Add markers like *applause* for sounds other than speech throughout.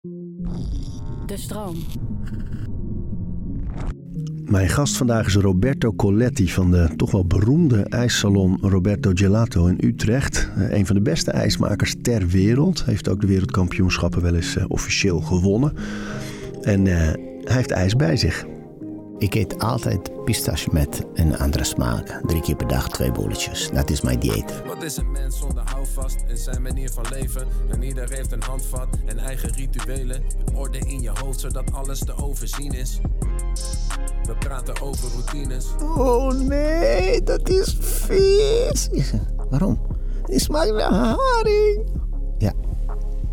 De stroom. Mijn gast vandaag is Roberto Coletti van de toch wel beroemde ijssalon Roberto Gelato in Utrecht. Eh, Een van de beste ijsmakers ter wereld. Heeft ook de wereldkampioenschappen wel eens eh, officieel gewonnen. En eh, hij heeft ijs bij zich. Ik eet altijd pistache met een andere smaak. Drie keer per dag twee bolletjes. Dat is mijn dieet. Wat is een mens zonder houvast in zijn manier van leven? En ieder heeft een handvat en eigen rituelen. Orde in je hoofd zodat alles te overzien is. We praten over routines. Oh nee, dat is vies. Ik zeg, Waarom? Die smaakt naar haring. Ja,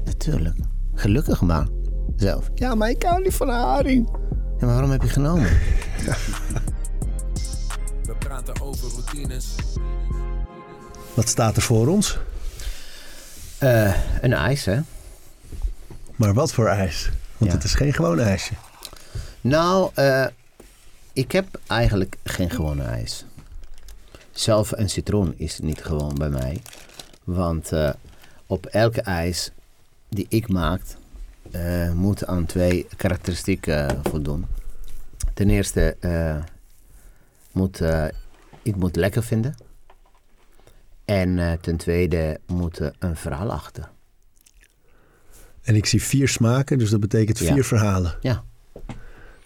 natuurlijk. Gelukkig maar. Zelf. Ja, maar ik hou niet van haring. Ja, maar waarom heb je genomen? We praten over routines. Wat staat er voor ons? Eh, een ijs, hè? Maar wat voor ijs? Want Ja. het is geen gewoon ijsje. Nou, eh, ik heb eigenlijk geen gewone ijs. Zelf een citroen is niet gewoon bij mij. Want eh, op elke ijs die ik maak, eh, moet aan twee karakteristieken eh, voldoen. Ten eerste, eh, moet, ik moet lekker vinden. En ten tweede moet er een verhaal achter. En ik zie vier smaken, dus dat betekent Ja. vier verhalen. Ja,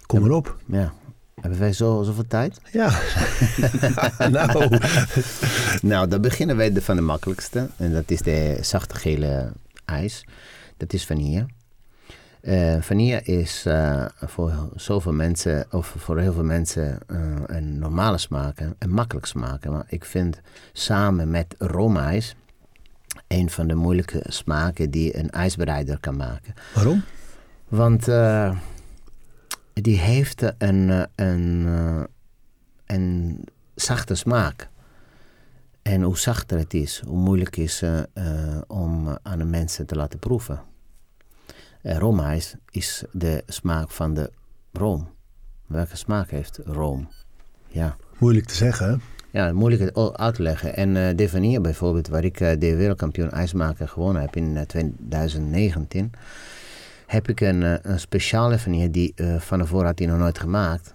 Kom erop. ja. Hebben wij zo, zoveel tijd? Ja. *laughs* nou, Nou, dan beginnen wij de, van de makkelijkste. En dat is de zachte gele ijs. Dat is vanille. Eh vanille is eh, voor zoveel mensen, of voor heel veel mensen, eh, een normale smaak. Een makkelijk smaak. Maar ik vind samen met roomijs een van de moeilijke smaken die een ijsbereider kan maken. waarom? Want die heeft een, een, een zachte smaak. En hoe zachter het is, hoe moeilijk is om aan de mensen te laten proeven. Uh, roomijs is de smaak van de room. Welke smaak heeft room? Ja. Moeilijk te zeggen? Ja, moeilijk uit te leggen. En eh de Vanille bijvoorbeeld, waar ik eh, de wereldkampioen ijsmaker gewonnen heb in eh, 2019, heb ik een, eh, een speciale die eh, van tevoren had hij nog nooit gemaakt.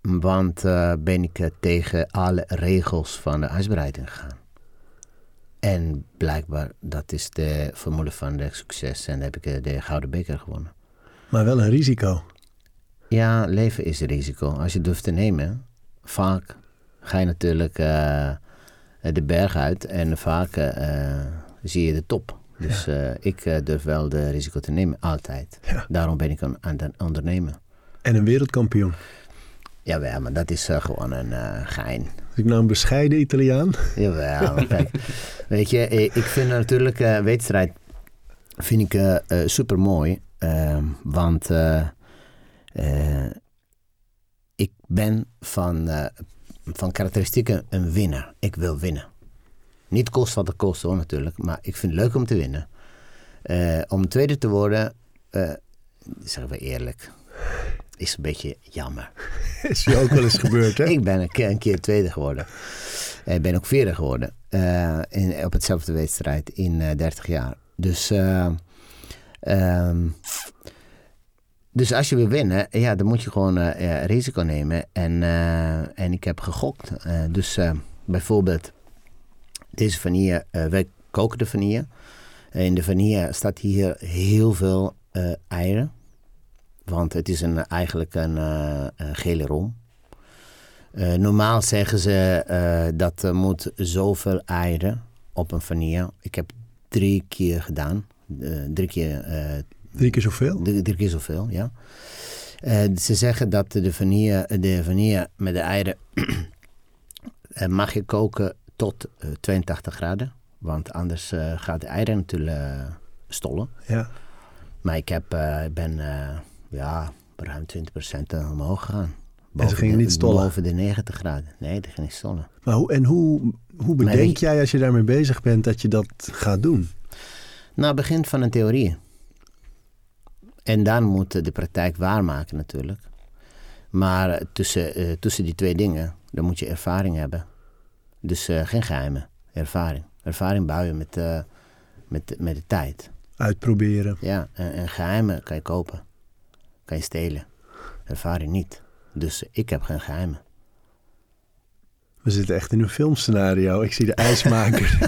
Want eh, ben ik eh, tegen alle regels van de ijsbereiding gegaan. En blijkbaar, dat is de formule van de succes. En dan heb ik eh, de Gouden Beker gewonnen. Maar wel een risico. Ja, leven is een risico. Als je durft te nemen, vaak ga je natuurlijk eh, de berg uit en vaak eh, zie je de top. Dus ik durf wel de risico te nemen, altijd. Ja. Daarom ben ik aan het ondernemen. En een wereldkampioen. Jawel, maar dat is eh, gewoon een eh, gein. Ik nou een bescheiden Italiaan. Jawel, kijk. Weet je, eh, ik vind natuurlijk eh wedstrijd vind ik, super mooi. want eh, eh, ik ben van, van karakteristieken een winnaar. Ik wil winnen. Niet kost wat het kost hoor natuurlijk. Maar ik vind het leuk om te winnen. Om tweede te worden, zeggen we eerlijk, is een beetje jammer. *laughs* Is je ook wel eens gebeurd, hè? *laughs* Ik ben een keer, een keer tweede geworden. Ik ben ook vierde geworden. eh, in, op hetzelfde wedstrijd in eh 30 jaar. Dus, eh, ehm, dus als je wil winnen, ja, dan moet je gewoon eh, eh, risico nemen. En, eh, en ik heb gegokt. Eh, dus eh, bijvoorbeeld deze vanille, eh, wij koken de vanille. in de vanille staat hier heel veel eh, eieren. Want het is een, eigenlijk een, eh, een gele rom. Eh, normaal zeggen ze eh, dat er moet zoveel eieren op een vanille. Ik heb drie keer gedaan. Drie keer Drie keer zoveel. Drie, drie keer zoveel, ja. Ze zeggen dat de vanille, de vanille met de eieren *clears throat* mag je koken tot eh, 82 graden. Want anders gaat de eieren natuurlijk stollen. Ja. Maar ik heb, ben ja, ruim 20% omhoog gegaan. En ze gingen de, niet stollen? Boven de 90 graden. Nee, die ging niet stollen. Maar hoe, en hoe, hoe bedenk jij als je daarmee bezig bent dat je dat gaat doen? Nou, het begint van een theorie. En dan moet de praktijk waarmaken natuurlijk. Maar tussen, eh, tussen die twee dingen, dan moet je ervaring hebben. Dus eh, geen geheimen, ervaring. Ervaring bouwen met, eh, met, met de tijd. Uitproberen. Ja, en, en geheimen kan je kopen. Kan je stelen. Ervaring niet. Dus ik heb geen geheimen. We zitten echt in een filmscenario. Ik zie de ijsmaker.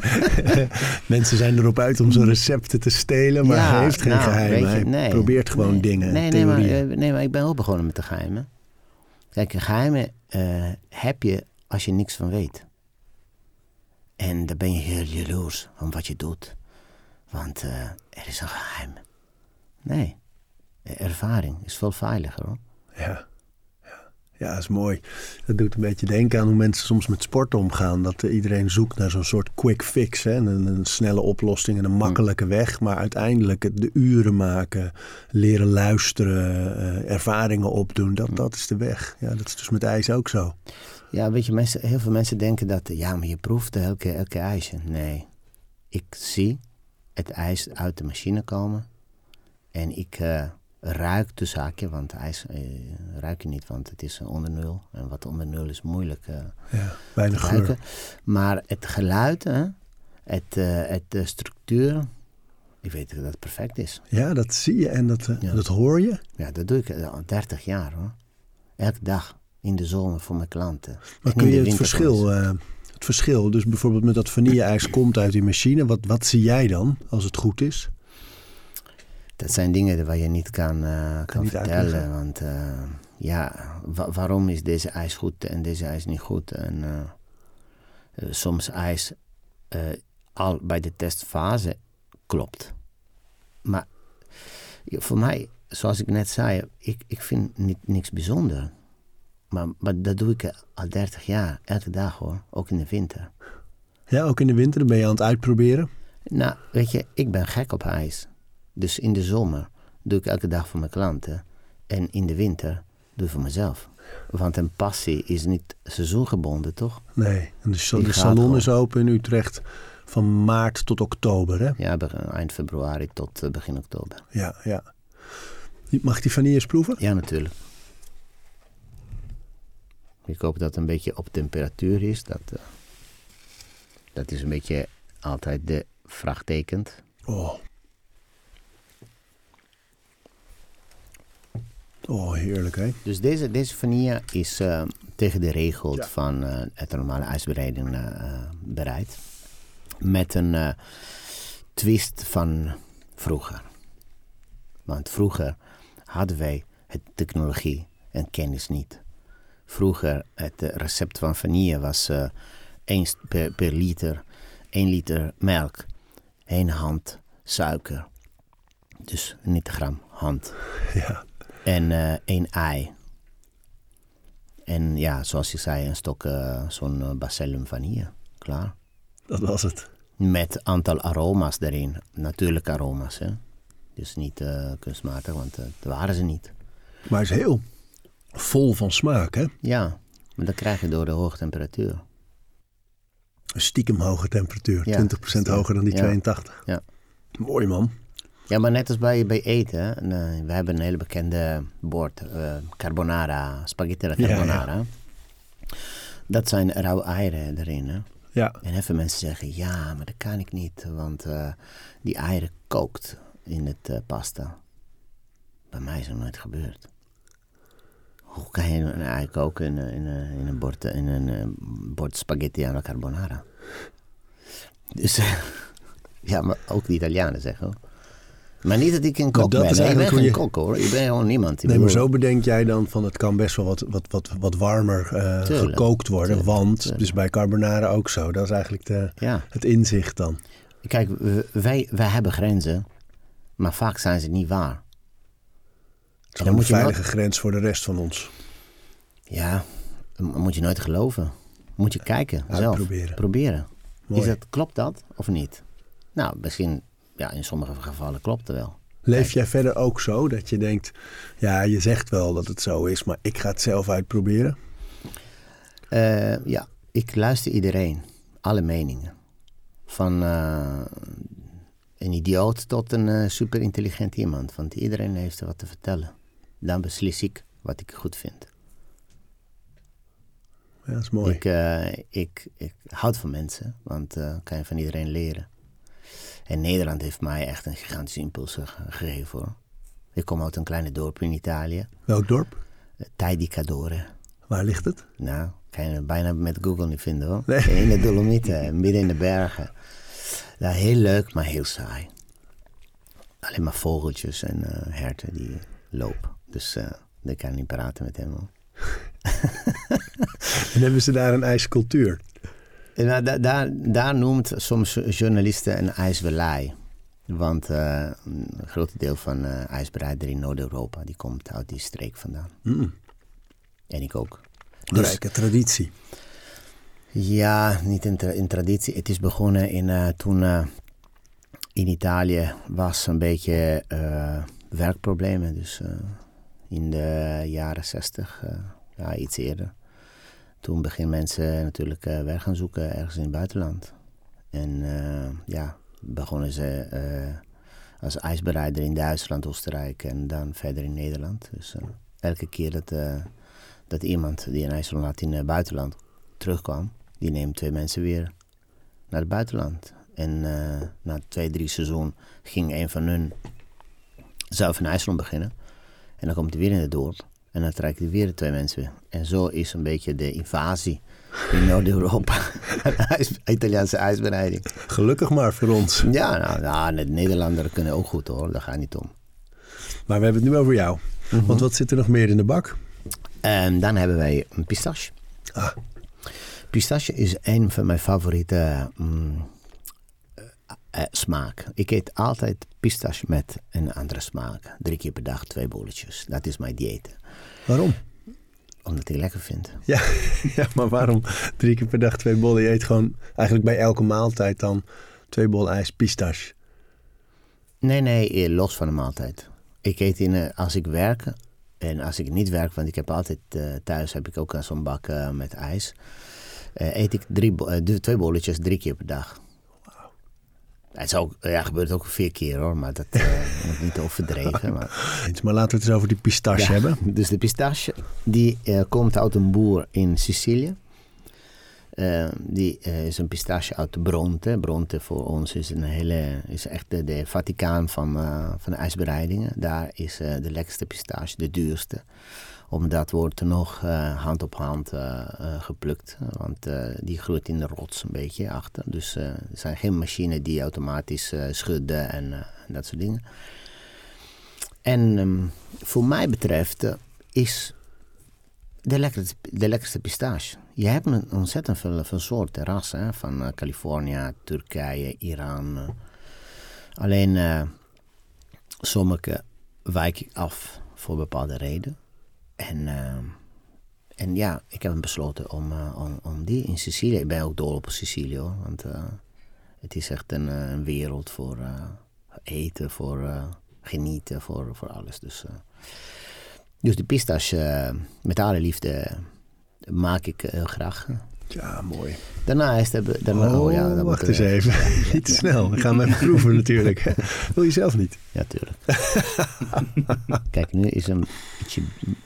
*laughs* Mensen zijn erop uit om zijn recepten te stelen, maar Ja, hij heeft geen nou, geheimen. je, Hij probeert gewoon nee. dingen, Nee, nee maar, eh, nee, maar ik ben ook begonnen met de geheimen. Kijk, een geheimen eh, heb je als je niks van weet. En dan ben je heel jaloers van wat je doet. Want eh, er is een geheim. Nee, ervaring is veel veiliger hoor. Ja. Ja. ja, dat is mooi. Dat doet een beetje denken aan hoe mensen soms met sport omgaan. Dat eh, iedereen zoekt naar zo'n soort quick fix. Hè? Een, een snelle oplossing en een makkelijke weg. Maar uiteindelijk de uren maken, leren luisteren, eh, ervaringen opdoen. Dat, dat is de weg. Ja, dat is dus met ijs ook zo. Ja, weet je, mensen, heel veel mensen denken dat, ja, maar je proeft elke, elke ijsje. Nee, ik zie het ijs uit de machine komen en ik eh, ruik de zaakje, want ijs eh, ruik je niet, want het is onder nul. En wat onder nul is moeilijk eh, Ja, weinig te geur. ruiken. Maar het geluid, hè, het, eh, het de structuur, ik weet dat het perfect is. Ja, dat zie je en dat, eh, Ja. dat hoor je. Ja, dat doe ik al 30 jaar hoor. Elke dag in de zomer voor mijn klanten. Maar En kun je het verschil, eh, het verschil, dus bijvoorbeeld met dat vanille-ijs komt uit die machine. Wat, wat zie jij dan als het goed is? Dat zijn dingen waar je niet kan, eh, kan niet vertellen. uitleggen. Want eh, ja, wa- waarom is deze ijs goed en deze ijs niet goed? En eh, soms ijs al bij de testfase klopt. Maar voor mij, zoals ik net zei, ik, ik vind niet, niks bijzonder. Maar, maar dat doe ik al 30 jaar, elke dag hoor, ook in de winter. Ja, ook in de winter, ben je aan het uitproberen. Nou, weet je, ik ben gek op ijs. Dus in de zomer doe ik elke dag voor mijn klanten. En in de winter doe ik voor mezelf. Want een passie is niet seizoengebonden, toch? Nee, en de, de salon gewoon. is open in Utrecht van maart tot oktober, hè? Ja, eind februari tot eh, begin oktober. Ja, ja. Mag ik die vanille eens proeven? Ja, natuurlijk. Ik hoop dat het een beetje op temperatuur is. Dat, eh, dat is een beetje altijd de vraagtekent. Oh. Oh, heerlijk, hè? Dus deze, deze vanille is eh, tegen de regel Ja. van eh, het normale ijsbereiden eh, bereid. Met een twist van vroeger. Want vroeger hadden wij het technologie en kennis niet. Vroeger, het recept van vanille was 1 per, per liter, 1 liter melk, 1 hand suiker. Dus niet gram, hand. Ja. En eh één ei. En ja, zoals je zei, een stok eh, zo'n eh, bacillum vanille. Klaar. Dat was het. Met aantal aroma's erin. Natuurlijke aroma's, hè. Dus niet kunstmatig, want dat waren ze niet. Maar het is heel vol van smaak, hè? Ja, maar dat krijg je door de hoge temperatuur. Een stiekem hoge temperatuur. Ja, 20% stiekem. hoger dan die Ja. 82. Ja. Mooi, man. Ja, maar net als bij, bij eten. eh, we hebben een hele bekende bord. eh, carbonara, spaghetti alla Ja, ja. carbonara. Dat zijn rauwe eieren erin, hè. Ja. En veel mensen zeggen, ja, maar dat kan ik niet, want eh, die eieren kookt in het pasta. Bij mij is dat nooit gebeurd. Hoe kan je een ei koken in, een- in, een- in een, bord, in een bord spaghetti alla carbonara? Dus, *laughs* ja, maar ook de Italianen zeggen hoor. Maar niet dat ik een kok dat ben. is hè. Ik ben eigenlijk geen je- kok hoor. Ik ben gewoon niemand. Nee, maar zo bedenk jij dan van het kan best wel wat, wat, wat, wat warmer eh, Tuurlijk, gekookt worden. tuurlijk, want tuurlijk. is bij carbonara ook zo. Dat is eigenlijk de, Ja. het inzicht dan. Kijk, wij, wij hebben grenzen, maar vaak zijn ze niet waar. Het is een veilige grens voor de rest van ons. Ja, moet je nooit geloven. Moet je kijken zelf. Proberen. Mooi. Is dat, klopt dat of niet? Nou, misschien, ja, in sommige gevallen klopt het wel. Leef jij verder ook zo dat je denkt, ja, je zegt wel dat het zo is, maar ik ga het zelf uitproberen? Eh, ja, ik luister iedereen. Alle meningen. Van eh, een idioot tot een eh, super intelligent iemand. Want iedereen heeft er wat te vertellen. Dan beslis ik wat ik goed vind. Ja, dat is mooi. Ik, ik, ik houd van mensen, want kan je van iedereen leren. En Nederland heeft mij echt een gigantische impuls ge- gegeven hoor. Ik kom uit een kleine dorp in Italië, Welk dorp? eh, Taidicadore. Waar ligt het? Nou, kan je bijna met Google niet vinden hoor. Nee. In de Dolomieten, midden in de bergen. Ja, heel leuk, maar heel saai. Alleen maar vogeltjes en eh, herten die lopen. Dus eh ik kan niet praten met hem hoor. *laughs* En hebben ze daar een ijscultuur? Nou, da- daar, daar noemt soms journalisten een ijswelij. Want eh, een groot deel van eh ijsbereider in Noord-Europa die komt uit die streek vandaan. Mm. En ik ook. Een rijke traditie. Ja, niet in, tra- in traditie. Het is begonnen in, eh, toen in Italië was een beetje werkproblemen. Dus in de jaren zestig, ja, iets eerder. Toen beginnen mensen natuurlijk eh, werk gaan zoeken ergens in het buitenland. En eh, ja, begonnen ze eh, als ijsbereider in Duitsland, Oostenrijk en dan verder in Nederland. Dus elke keer dat, dat iemand die een ijssalon had in het buitenland terugkwam, die neemt twee mensen weer naar het buitenland. En na twee, drie seizoen ging een van hun zelf een ijssalon beginnen. En dan komt hij weer in het dorp. En dan trekt hij weer twee mensen weer. En zo is een beetje de invasie in Noord-Europa. *laughs* *laughs* Italiaanse ijsbereiding. Gelukkig maar voor ons. Ja, nou, nou, de Nederlanders kunnen ook goed hoor. Daar gaat niet om. Maar we hebben het nu over jou. Want wat zit er nog meer in de bak? En dan hebben wij een pistache. Ah. Pistache is een van mijn favoriete mm, eh, eh, smaak. Ik eet altijd pistache met een andere smaak. Drie keer per dag twee bolletjes. Dat is mijn dieet. Waarom? Omdat ik lekker vind. Ja, *laughs* ja, maar waarom drie keer per dag twee bollen? Je eet gewoon eigenlijk bij elke maaltijd dan twee bollen ijs pistache. Nee, nee, eh, los van de maaltijd. Ik eet in, eh, als ik werk en als ik niet werk, want ik heb altijd eh, thuis heb ik ook zo'n bak met ijs. eet ik drie, twee bolletjes drie keer per dag. Het zou, ja, gebeurt ook vier keer hoor, maar dat eh, *laughs* moet niet overdreven. Maar, Maar laten we het eens over die pistache Ja, hebben. *laughs* Dus de pistache, die eh, komt uit een boer in Sicilië. Eh, die is een pistache uit Bronte. Bronte voor ons is, een hele, is echt de, de Vaticaan van, van de ijsbereidingen. Daar is de lekkerste pistache, de duurste. Omdat wordt er nog eh, hand op hand eh, eh, geplukt. Want die groeit in de rots een beetje achter. Dus er zijn geen machines die automatisch schudden en, dat soort dingen. En ehm, voor mij betreft is de lekkerste, de lekkerste pistache. Je hebt een ontzettend veel van soorten rassen. Van Californië, Turkije, Iran. Alleen sommige wijk ik af voor bepaalde reden. En, eh, en ja, ik heb besloten om, eh, om, om die in Sicilië. Ik ben ook dol op Sicilië. Want eh, het is echt een, eh, een wereld voor eten, voor genieten, voor, voor alles. Dus, dus de pistache met alle liefde maak ik graag. Ja, mooi. Daarnaast hebben daarna, Oh, ja, dat wacht eens even. *laughs* Niet te snel. We gaan even proeven natuurlijk. *laughs* Wil je zelf niet? Ja, tuurlijk. *laughs* Kijk, nu is een ietsje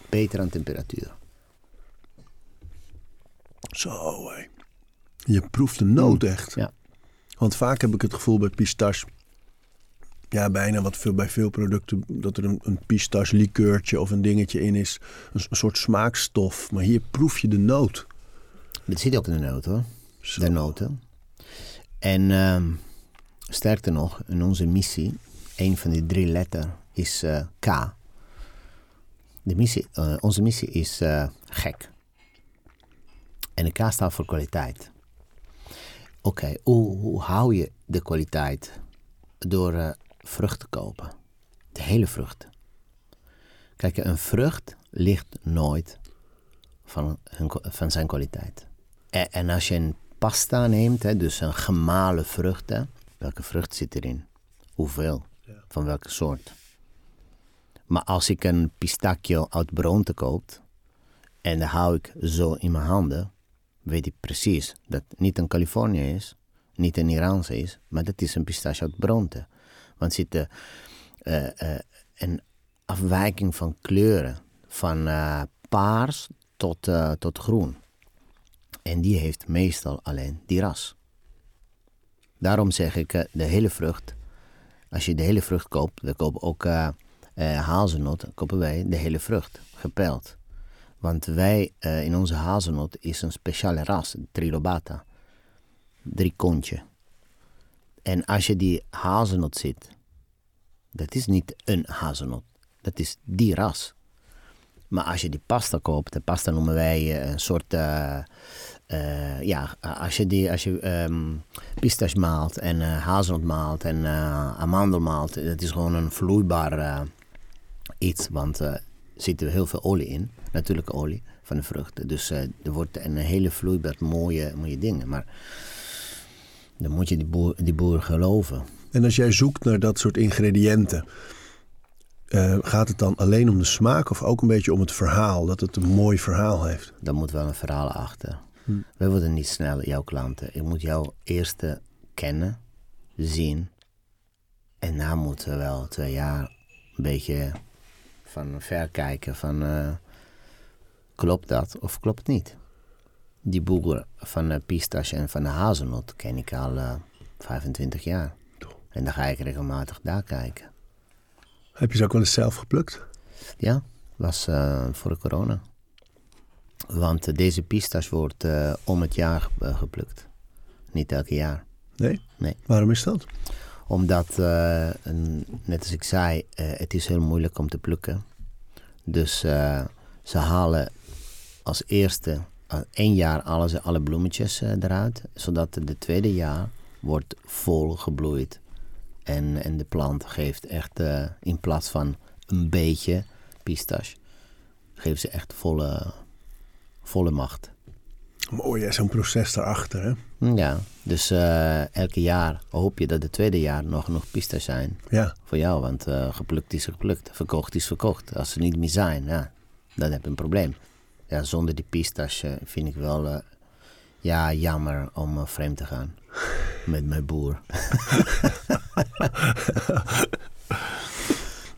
beter aan temperatuur. Zo, hé. Je proeft de noot echt. Ja. Want vaak heb ik het gevoel bij pistache... Ja, bijna wat veel bij veel producten... dat er een, een pistache likeurtje of een dingetje in is. Een, een soort smaakstof. Maar hier proef je de noot. Dit zit ook in de noot hoor. Zo. De noten. En ehm, sterker nog, in onze missie, een van die drie letters is eh, K. De missie, eh, onze missie is eh, gek. En de K staat voor kwaliteit. Oké, hoe, hoe hou je de kwaliteit? Door vrucht te kopen. De hele vrucht. Kijk, een vrucht ligt nooit van, hun, van zijn kwaliteit. En, en als je een pasta neemt, hè, dus een gemalen vrucht, hè, welke vrucht zit erin? Hoeveel? Van welke soort? Maar als ik een pistachio uit Bronte koop en dat hou ik zo in mijn handen, weet ik precies dat het niet een Californië is, niet een Iraanse is, maar dat is een pistache uit Bronte. Want er zit eh, eh, eh, een afwijking van kleuren, van paars tot, tot groen. En die heeft meestal alleen die ras. Daarom zeg ik eh, de hele vrucht. Als je de hele vrucht koopt, we kopen ook uh, uh, hazelnoot, kopen wij de hele vrucht, gepeld. Want wij, in onze hazelnoot is een speciale ras, trilobata. Drie kontje. En als je die hazelnoot ziet, dat is niet een hazelnoot. Dat is die ras. Maar als je die pasta koopt, de pasta noemen wij een soort uh, ja, als je, die, als je um, pistache maalt en uh, maalt en amandel maalt, dat is gewoon een vloeibaar iets, want er zit er heel veel olie in, natuurlijke olie van de vruchten. Dus er wordt een hele vloeibaar mooie, mooie dingen. Maar dan moet je die boer, die boer geloven. En als jij zoekt naar dat soort ingrediënten, gaat het dan alleen om de smaak of ook een beetje om het verhaal, dat het een mooi verhaal heeft? Dan moet wel een verhaal achter. Hm. We worden niet snel jouw klanten. Ik moet jou eerst kennen, zien. En na moeten we wel twee jaar een beetje van ver kijken van... Uh, klopt dat of klopt niet? Die boer van de pistache en van de hazelnot ken ik al uh, eh, 25 jaar. En dan ga ik regelmatig daar kijken. Heb je ze ook wel eens zelf geplukt? Ja, was uh, voor de corona. Want eh, deze pistache wordt uh, om het jaar eh, geplukt. Niet elke jaar. Nee? Nee. Waarom is dat? Omdat, uh, net als ik zei, het is heel moeilijk om te plukken. Dus ze halen als eerste één jaar ze alle bloemetjes eruit. Zodat de tweede jaar wordt vol gebloeid. En, en de plant geeft echt in plaats van een beetje pistache, geeft ze echt volle volle macht. Mooi, zo'n proces daarachter, hè? Ja, dus uh, elke jaar hoop je dat het tweede jaar nog genoeg pistas zijn ja. voor jou. Want uh, geplukt is geplukt, verkocht is verkocht. Als ze niet meer zijn, ja, dan heb je een probleem. Ja, zonder die pistas uh, vind ik wel ja, jammer om vreemd te gaan *laughs* met mijn boer. *laughs*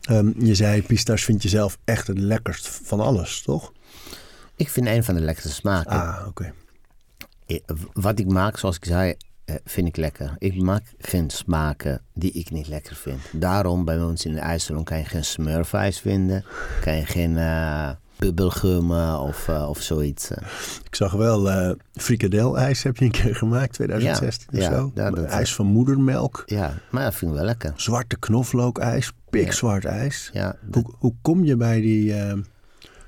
um, *laughs* je zei, pistas vind je zelf echt het lekkerst van alles, toch? Ik vind een van de lekkerste smaken. Ah, oké. Wat ik maak, zoals ik zei, eh, vind ik lekker. Ik maak geen smaken die ik niet lekker vind. Daarom bij ons in de IJsselon kan je geen smurfijs vinden. Kan je geen uh, bubbelgum of, uh, of zoiets. Ik zag wel uh, frikadel-ijs heb je een keer gemaakt, 2016 ja, of ja, zo. Dat, ijs van moedermelk. Ja, maar dat vind ik wel lekker. Zwarte knoflookijs, pikzwart ijs. Ja, hoe, hoe kom je bij die...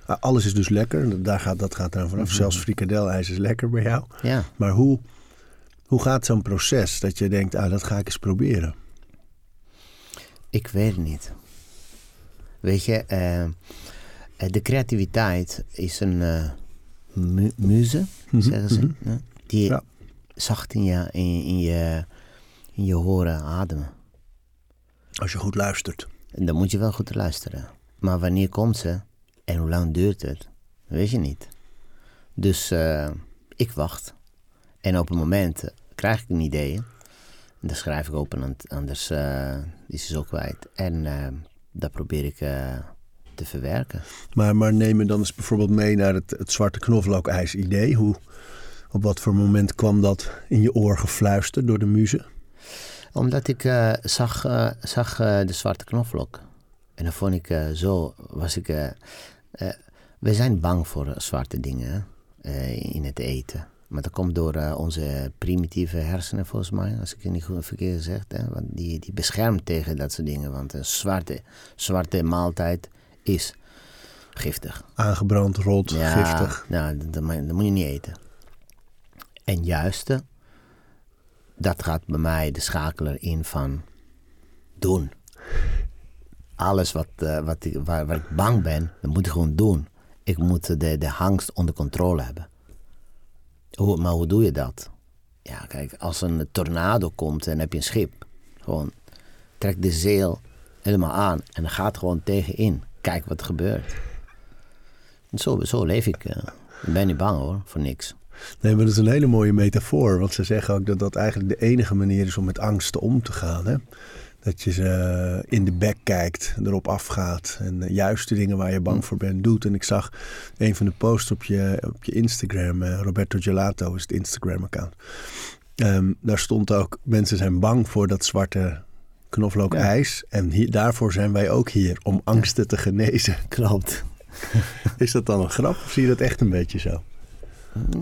Ah, alles is dus lekker, daar gaat, dat gaat dan vanaf. Mm -hmm. Zelfs frikadelijs is lekker bij jou. Ja. Maar hoe, hoe gaat zo'n proces dat je denkt, ah, dat ga ik eens proberen? Ik weet het niet. Weet je, uh, de creativiteit is een uh, mu muze, mm -hmm. zeggen ze. Mm -hmm. Die ja. zacht in je, in, in, je, in je horen ademen. Als je goed luistert. En dan moet je wel goed luisteren. Maar wanneer komt ze? En hoe lang duurt het? Weet je niet. Dus uh, ik wacht. En op een moment krijg ik een idee. En dan schrijf ik open, anders uh, is het ook kwijt. En dat probeer ik te verwerken. Maar, maar neem me dan eens bijvoorbeeld mee naar het, het zwarte knoflookijs idee. Hoe, op wat voor moment kwam dat in je oor gefluisterd door de muze? Omdat ik zag, zag de zwarte knoflook. En dan vond ik zo, was ik we zijn bang voor zwarte dingen in het eten. Maar dat komt door onze primitieve hersenen, volgens mij, als ik het niet goed verkeerd zeg. Hè? Want die, die beschermt tegen dat soort dingen. Want een zwarte, zwarte maaltijd is giftig. Aangebrand, rot, ja, giftig. Ja, dat, dat, dat, moet je niet eten. En juist, dat gaat bij mij de schakeler in van doen alles wat, uh, wat ik, waar, waar, ik bang ben, dat moet ik gewoon doen. Ik moet de, de angst onder controle hebben. Hoe, maar hoe doe je dat? Ja, kijk, als een tornado komt en heb je een schip, gewoon trek de zeel helemaal aan en gaat gewoon tegenin. Kijk wat er gebeurt. zo, zo leef ik. Uh, ik ben niet bang hoor, voor niks. Nee, maar dat is een hele mooie metafoor. Want ze zeggen ook dat dat eigenlijk de enige manier is om met angsten om te gaan. Hè? Dat je ze in de bek kijkt, erop afgaat. En de juiste dingen waar je bang voor bent doet. En ik zag een van de posts op je, op je Instagram. Uh, Roberto Gelato is het Instagram-account. Ehm, daar stond ook, mensen zijn bang voor dat zwarte knoflookijs. En hier, daarvoor zijn wij ook hier, om angsten te genezen. *laughs* Klopt. Is dat dan een grap of zie je dat echt een beetje zo?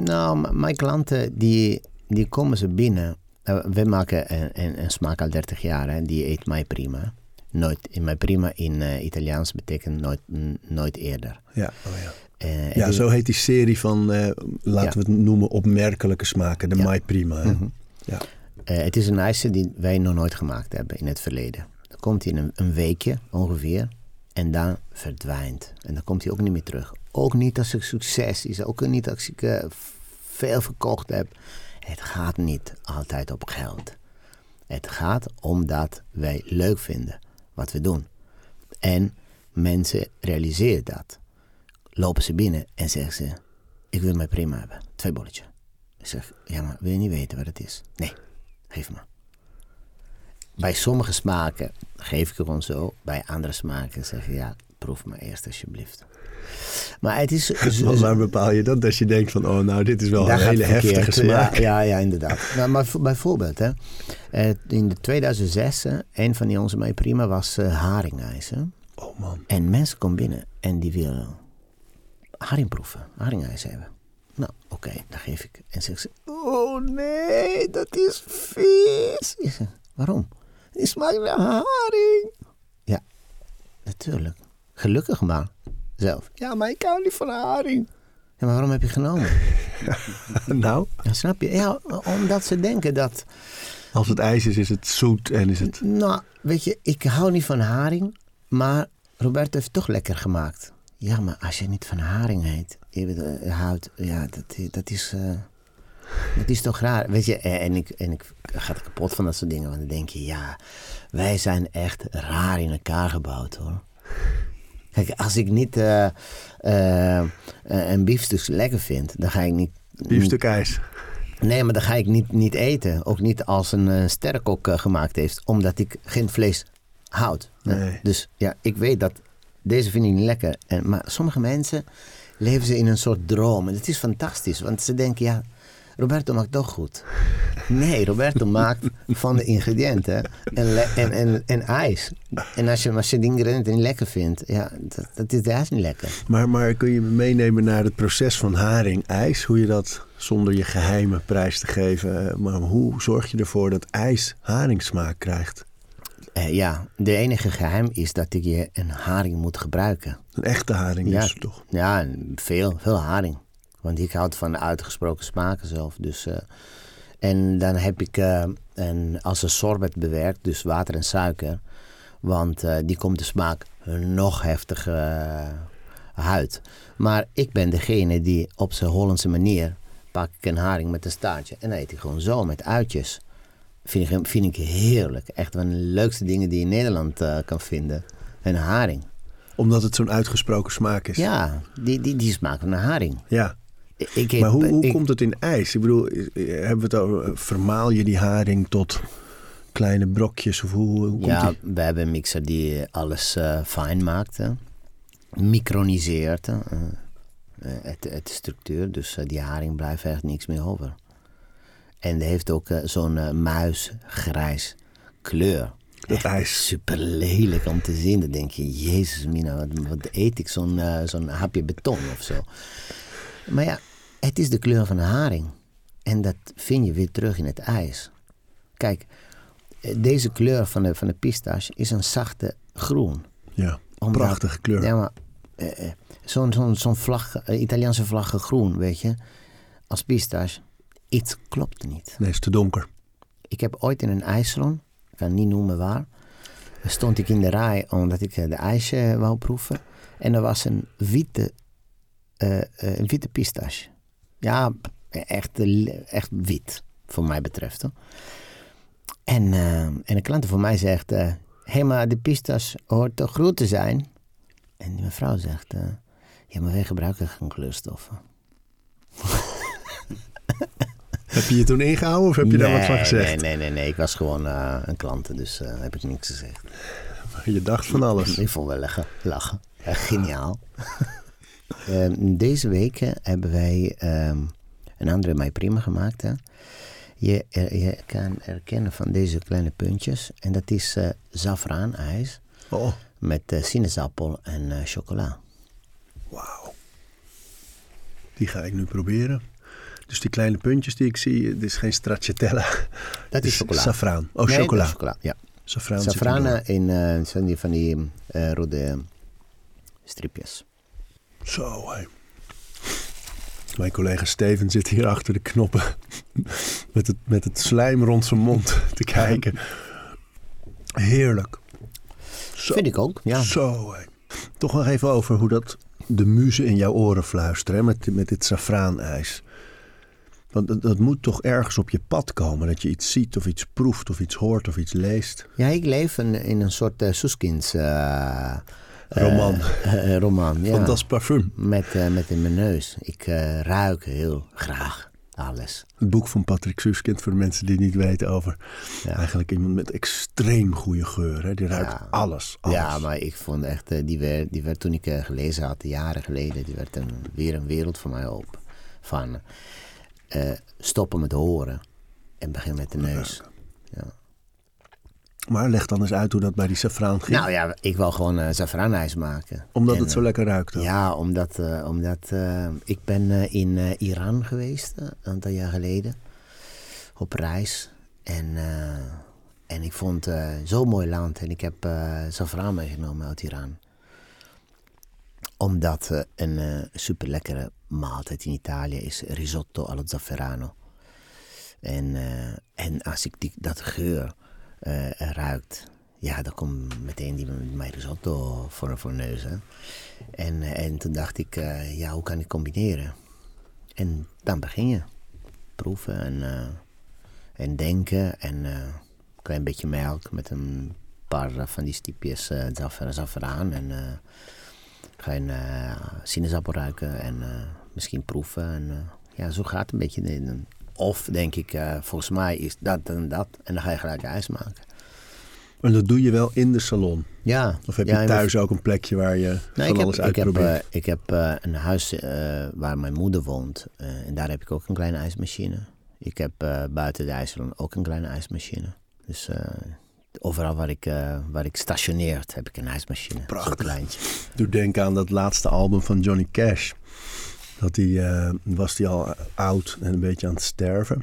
Nou, mijn klanten die, die komen ze binnen. Eh, we maken een, een, een smaak al 30 jaar en die eet mij prima. Nooit, in mij prima in eh, Italiaans betekent nooit, nooit eerder. Ja, oh ja. Eh, ja zo heet die serie van, eh, laten Ja. we het noemen, opmerkelijke smaken. De Ja. Mai Prima. Mhm. Ja. Eh, het is een ijsje die wij nog nooit gemaakt hebben in het verleden. Dan komt hij in een, een weekje ongeveer en dan verdwijnt. En dan komt hij ook niet meer terug. Ook niet als het succes is, ook niet als ik eh, veel verkocht heb. Het gaat niet altijd op geld. Het gaat omdat wij leuk vinden wat we doen. En mensen realiseren dat. Lopen ze binnen en zeggen ze: Ik wil mij prima hebben. Twee bolletjes. Ik zeg: Ja, maar wil je niet weten wat het is? Nee, geef me. Bij sommige smaken geef ik gewoon zo. Bij andere smaken zeg je: Ja, proef me eerst alsjeblieft. Maar het is. *laughs* Waar bepaal je dat? Dat je denkt van, oh nou, dit is wel een hele heftige smaak. Ja, ja, ja inderdaad. nou, maar bijvoorbeeld, hè, eh, in de 2006, hè, een van die onze mij prima was haringijs. Hè? Oh man. En mensen komen binnen en die willen haring proeven, haringijs hebben. Nou, oké, dan geef ik. En zeggen ze, oh nee, dat is vies. Ik zeg, waarom? Die smaakt naar haring. Ja, natuurlijk. Gelukkig maar. Zelf. Ja, maar ik hou niet van haring. Ja, maar waarom heb je genomen? *laughs* nou, Ja, snap je? Ja, omdat ze denken dat... als het ijs is, is het zoet en is het... Nou, weet je, ik hou niet van haring, maar Roberto heeft het toch lekker gemaakt. Ja, maar als je niet van haring heet, je houdt, ja, dat, dat is... eh, dat is toch raar, weet je? En en ik, en ik ga er kapot van dat soort dingen. Want dan denk je, ja, wij zijn echt raar in elkaar gebouwd, hoor. Kijk, als ik niet eh, eh, eh, een biefstuk lekker vind, dan ga ik niet... Biefstuk ijs. Nee, maar dan ga ik niet, niet eten. Ook niet als een uh, sterrenkok gemaakt heeft. Omdat ik geen vlees houd. Nee. Dus ja, ik weet dat deze vind ik niet lekker. En, maar sommige mensen leven ze in een soort droom. En dat is fantastisch. Want ze denken, ja, Roberto maakt toch goed. Nee, Roberto maakt van de ingrediënten en, en, en, en ijs. En als je, als je de ingrediënten niet lekker vindt, ja, dat, dat is ijs niet lekker. Maar, maar kun je me meenemen naar het proces van haring-ijs? Hoe je dat zonder je geheime prijs te geven. Maar hoe zorg je ervoor dat ijs haringsmaak krijgt? Uh, ja, de enige geheim is dat ik je een haring moet gebruiken. Een echte haring ja, dus toch? Ja, veel, veel haring. Want ik houd van uitgesproken smaken zelf. Dus, uh, en dan heb ik uh, een, als een sorbet bewerkt, dus water en suiker. Want uh, die komt de smaak nog heftiger uit. Maar ik ben degene die op zijn Hollandse manier pak ik een haring met een staartje en dan eet ik gewoon zo met uitjes. Vind ik, vind ik heerlijk. Echt van de leukste dingen die je in Nederland kan vinden. Een haring. Omdat het zo'n uitgesproken smaak is? Ja, die, die, die smaak van een haring. Ja. Ik maar hoe, hoe ik, komt het in ijs? Ik bedoel, hebben we het over, vermaal je die haring tot kleine brokjes? Of hoe, hoe ja, we hebben een mixer die alles uh, fijn maakt. Hè. Microniseert. Uh, het, het structuur. Dus uh, die haring blijft echt niks meer over. En die heeft ook zo'n muisgrijs kleur. Dat ijs. Super lelijk om te zien. Dan denk je, jezus mina, wat, wat eet ik zo'n zo'n hapje beton of zo. Maar ja, het is de kleur van een haring. En dat vind je weer terug in het ijs. Kijk, deze kleur van de, van de pistache is een zachte groen. Ja, Omdat, prachtige kleur. Ja, maar uh, zo'n zo'n zo'n vlag, uh, Italiaanse vlaggen groen, weet je. Als pistache, iets klopt niet. Nee, is te donker. Ik heb ooit in een ijssalon, ik kan niet noemen waar, stond ik in de rij omdat ik de ijsje wou proeven. En er was een witte, uh, een witte pistache. Ja, echt, echt wit, voor mij betreft. Hoor. En, uh, en een klant van mij zegt: Hé, hey, maar de pistache hoort toch groen te zijn? En die mevrouw zegt: Ja, maar wij gebruiken geen kleurstoffen. *laughs* heb je je toen ingehouden of heb je nee, daar wat van gezegd? Nee, nee, nee, nee. Ik was gewoon uh, een klant, dus heb ik niks gezegd. Je dacht van alles. Ik vond wel lachen. lachen. Ja, geniaal. *laughs* Ehm, deze week hebben wij um, een andere Mij Prima gemaakt. Hè? je, er- je kan herkennen van deze kleine puntjes. En dat is eh zafraanijs Oh, met eh, sinaasappel en eh, chocola. wauw. Die ga ik nu proberen. Dus die kleine puntjes die ik zie, dit is geen stracciatella. Dat is chocola. Saffraan. Oh, Nee, chocola. Ja. Saffraan zit Safrana in zijn die van die rode stripjes. Zo, hé. Mijn collega Steven zit hier achter de knoppen met het, met het slijm rond zijn mond te kijken. Heerlijk. Zo, Vind ik ook, ja. Zo, hé. Toch nog even over hoe dat de muzen in jouw oren fluisteren hè, met, met dit saffraanijs. Want dat, dat moet toch ergens op je pad komen. Dat je iets ziet of iets proeft of iets hoort of iets leest. Ja, ik leef in, in een soort uh, Soeskins eh, Roman. eh, eh, roman, *laughs* ja. Parfum. Met, eh, met in mijn neus. Ik eh, ruik heel graag alles. Het boek van Patrick Suskind, voor de mensen die het niet weten over. Ja. Eigenlijk iemand met extreem goede geur. Hè? Die ruikt Ja. alles, alles. Ja, maar ik vond echt, die, werd, die werd toen ik gelezen had, jaren geleden, die werd een, weer een wereld voor mij op. Van stoppen met horen en begin met de neus. Ja. Maar leg dan eens uit hoe dat bij die saffraan ging. Nou ja, ik wil gewoon uh, zafraanijs maken. Omdat En, het zo lekker ruikt. Ja, omdat, eh, omdat eh, ik ben eh, in eh, Iran geweest eh, een aantal jaar geleden. Op reis. En, eh, en ik vond het zo'n mooi land. En ik heb safraan meegenomen uit Iran. Omdat een super lekkere maaltijd in Italië is risotto allo zafferano. En, eh, en als ik die, dat geur uh, ruikt, ja, dan komt meteen die mijn risotto voor, voor neus. En, en toen dacht ik, uh, ja, hoe kan ik combineren? En dan begin je. Proeven en, uh, en denken. En een klein beetje melk met een paar van die stiepjes uh, zafferaan. En ga je een sinaasappel ruiken en misschien proeven. En ja, zo gaat het een beetje. Of denk ik, volgens mij is dat en dat. En dan ga je gelijk ijs maken. En dat doe je wel in de salon? Ja. Of heb je thuis ook een plekje waar je nee, van ik alles heb, uitprobeert? Ik heb, uh, ik heb uh, een huis uh, waar mijn moeder woont. en daar heb ik ook een kleine ijsmachine. Ik heb eh, buiten de ijssalon ook een kleine ijsmachine. Dus eh, overal waar ik, eh, waar ik stationeert heb ik een ijsmachine. Prachtig. kleintje. Doe denken aan dat laatste album van Johnny Cash. Dat die, uh, was hij al oud en een beetje aan het sterven.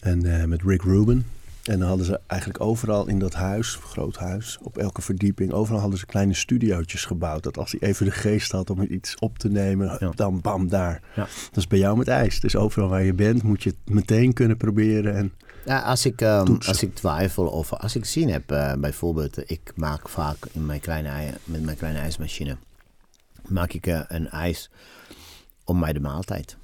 En uh, met Rick Rubin. En dan hadden ze eigenlijk overal in dat huis, groot huis, op elke verdieping, overal hadden ze kleine studiootjes gebouwd. Dat als hij even de geest had om iets op te nemen, ja. dan bam, daar. Ja. Dat is bij jou met ijs. Dus overal waar je bent, moet je het meteen kunnen proberen. En ja, als, ik, um, als ik twijfel of als ik zin heb, uh, bijvoorbeeld, ik maak vaak in mijn kleine, met mijn kleine ijsmachine, maak ik uh, een ijs om mij de maaltijd.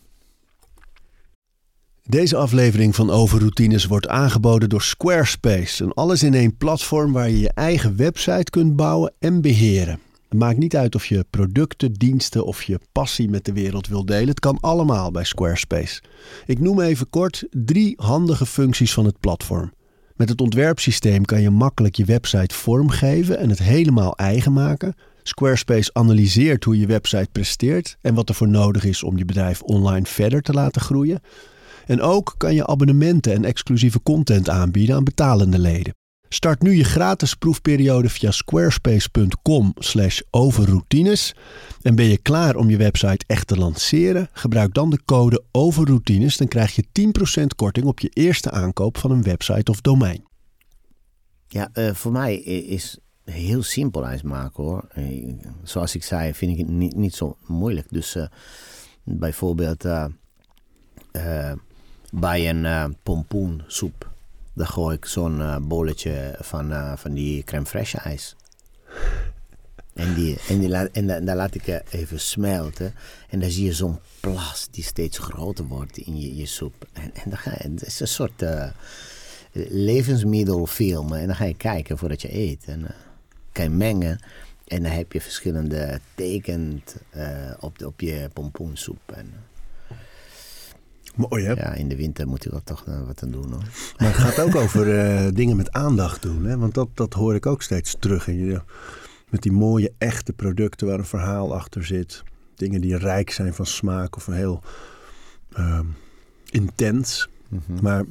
Deze aflevering van Overroutines wordt aangeboden door Squarespace. Een alles-in-één platform waar je je eigen website kunt bouwen en beheren. Het maakt niet uit of je producten, diensten of je passie met de wereld wil delen. Het kan allemaal bij Squarespace. Ik noem even kort drie handige functies van het platform. Met het ontwerpsysteem kan je makkelijk je website vormgeven en het helemaal eigen maken. Squarespace analyseert hoe je website presteert en wat er voor nodig is om je bedrijf online verder te laten groeien. En ook kan je abonnementen en exclusieve content aanbieden aan betalende leden. Start nu je gratis proefperiode via squarespace.com/overroutines en ben je klaar om je website echt te lanceren? Gebruik dan de code overroutines, dan krijg je 10% korting op je eerste aankoop van een website of domein. Ja, uh, voor mij is heel simpel ijs maken hoor. Uh, zoals ik zei, vind ik het niet, niet zo moeilijk. Dus uh, bijvoorbeeld bij een pompoensoep. Dan gooi ik zo'n bolletje van, van die crème fraîche ijs. En, die, en, die la, en, da, dan laat ik even smelten. En dan zie je zo'n plas die steeds groter wordt in je, je soep. En, en dan ga je, het is een soort levensmiddelfilm. En dan ga je kijken voordat je eet. En kan je mengen. En dan heb je verschillende tekens op, de, op je pompoensoep. En, Mooi hè? Ja, in de winter moet ik wel toch uh, wat aan doen hoor. *laughs* Maar het gaat ook over uh, dingen met aandacht doen. Hè? Want dat, dat hoor ik ook steeds terug. In je, met die mooie echte producten waar een verhaal achter zit. Dingen die rijk zijn van smaak of heel uh, intens. Mhm. Mm -hmm. Maar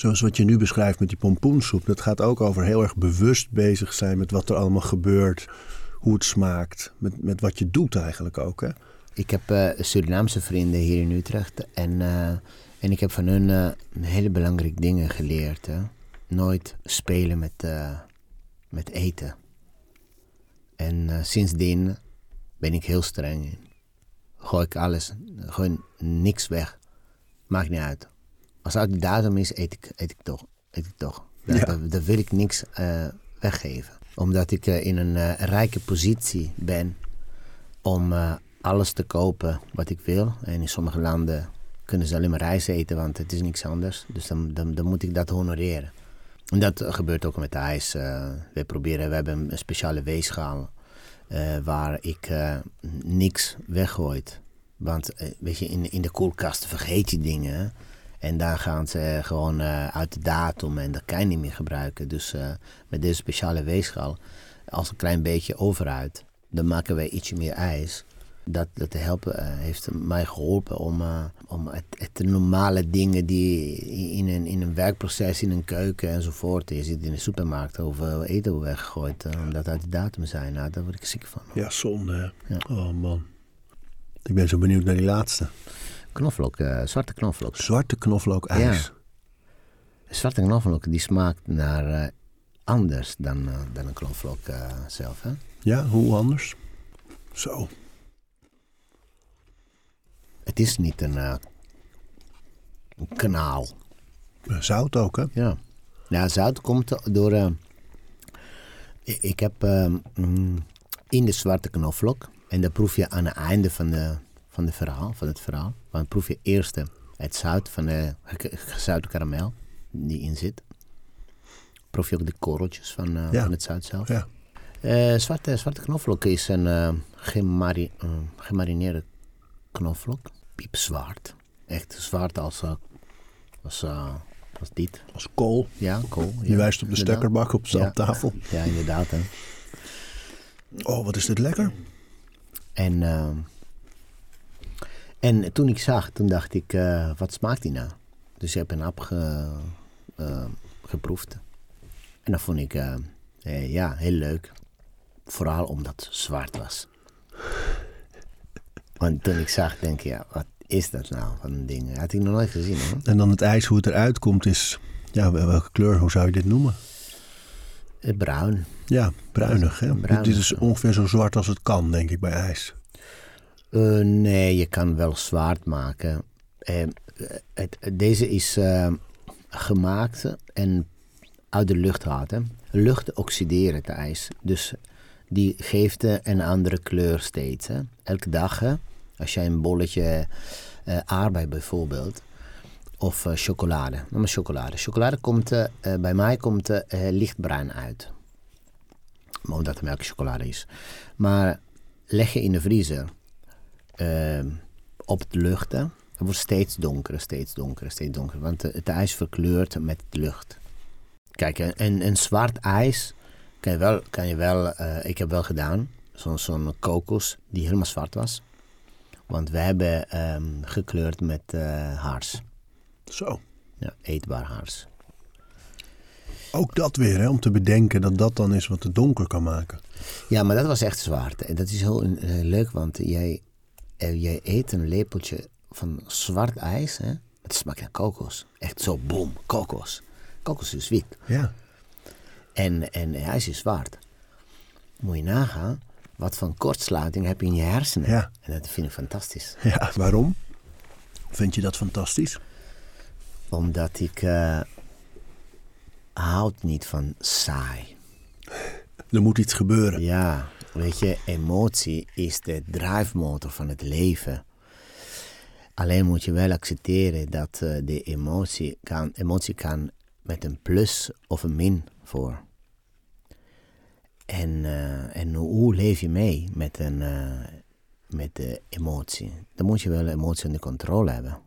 Zoals wat je nu beschrijft met die pompoensoep. Dat gaat ook over heel erg bewust bezig zijn met wat er allemaal gebeurt. Hoe het smaakt. Met, met wat je doet eigenlijk ook. Hè? Ik heb uh, Surinaamse vrienden hier in Utrecht. En, uh, en ik heb van hun uh, hele belangrijke dingen geleerd. Hè? Nooit spelen met, met eten. En sindsdien ben ik heel streng. Gooi ik alles, gewoon niks weg. Maakt niet uit. Als het de datum is, eet ik, eet ik toch. Eet ik toch. Daar, daar, wil ik niks weggeven. Omdat ik in een rijke positie ben om alles te kopen wat ik wil. En in sommige landen kunnen ze alleen maar rijst eten, want het is niks anders. Dus dan, dan, dan moet ik dat honoreren. En dat gebeurt ook met de ijs. We proberen, we hebben een speciale weegschaal waar ik niks weggooit. Want weet je, in, in de koelkast vergeet je dingen. En daar gaan ze gewoon uit de datum en dat kan je niet meer gebruiken. Dus met deze speciale weegschaal, als een klein beetje overuit, dan maken wij ietsje meer ijs dat, dat helpen, heeft mij geholpen om, om het, het, normale dingen die in een, in een werkproces, in een keuken enzovoort. Je zit in de supermarkt over eten weggegooid, uh, omdat uit de datum zijn. Nou, daar word ik ziek van. Ja, zonde. Ja. Oh man. Ik ben zo benieuwd naar die laatste. Knoflook, zwarte knoflook. Zwarte knoflook ijs. Ja. Zwarte knoflook die smaakt naar anders dan, dan een knoflook zelf. Hè? Ja, hoe anders? Zo. Het is niet een, een kanaal. Zout ook, hè? Ja. Ja, zout komt door... Ik heb uh, in de zwarte knoflook... en dat proef je aan het einde van, de, van, de verhaal, van het verhaal. Want proef je eerst het zout van de gezouten karamel die in zit. Proef je ook de korreltjes van, ja. van het zout zelf. Ja. zwarte, zwarte knoflook is een gemari gemarineerde knoflook. Piepzwart. Echt zwart als, uh, als, uh, als dit. Als kool. Ja, kool. Je wijst op de stekkerbak op, ja. tafel. Ja, inderdaad. Hè. Oh, wat is dit lekker. En, uh, en toen ik zag, toen dacht ik, wat smaakt die nou? Dus ik heb een hap ge, geproefd. En dat vond ik ja, heel leuk. Vooral omdat het zwart was. Want toen ik zag, denk ik, ja, wat is dat nou van een ding? Had ik nog nooit gezien hoor. En dan het ijs, hoe het eruit komt, is, ja, welke kleur, hoe zou je dit noemen? Bruin. Ja, bruinig. Hè? Bruinig, dit is ongeveer zo zwart als het kan, denk ik, bij ijs. Uh, nee, je kan wel zwart maken. Het, deze is uh, gemaakt en uit de lucht. Lucht oxideren het ijs. Dus die geeft een andere kleur steeds. Hè? Elke dag. Hè? Als jij een bolletje aardbei bijvoorbeeld, of chocolade, noem maar chocolade. Chocolade komt, bij mij komt lichtbruin uit. Omdat het melkchocolade is. Maar leg je in de vriezer op de lucht, het wordt steeds donkerder, steeds donkerder, steeds donkerder. Want het ijs verkleurt met de lucht. Kijk, een, een zwart ijs kan je wel, kan je wel ik heb wel gedaan, zo'n zo'n kokos die helemaal zwart was. Want we hebben um, gekleurd met uh, haars. Zo. Ja, eetbaar haars. Ook dat weer, hè, om te bedenken dat dat dan is wat het donker kan maken. Ja, maar dat was echt zwart. En dat is heel uh, leuk, want jij, jij eet een lepeltje van zwart ijs. Hè? Het smaakt naar kokos. Echt zo, boom, kokos. Kokos is wit. Ja. En, en ijs is zwart. Moet je nagaan wat van kortsluiting heb je in je hersenen. Ja. En dat vind ik fantastisch. Ja, waarom? Vind je dat fantastisch? Omdat ik uh, houd niet van saai. Er moet iets gebeuren. Ja, weet je, emotie is de drijfmotor van het leven. Alleen moet je wel accepteren dat uh, de emotie kan, emotie kan met een plus of een min voor. En, uh, en hoe leef je mee met, een, uh, met de emotie? Dan moet je wel emotie onder controle hebben.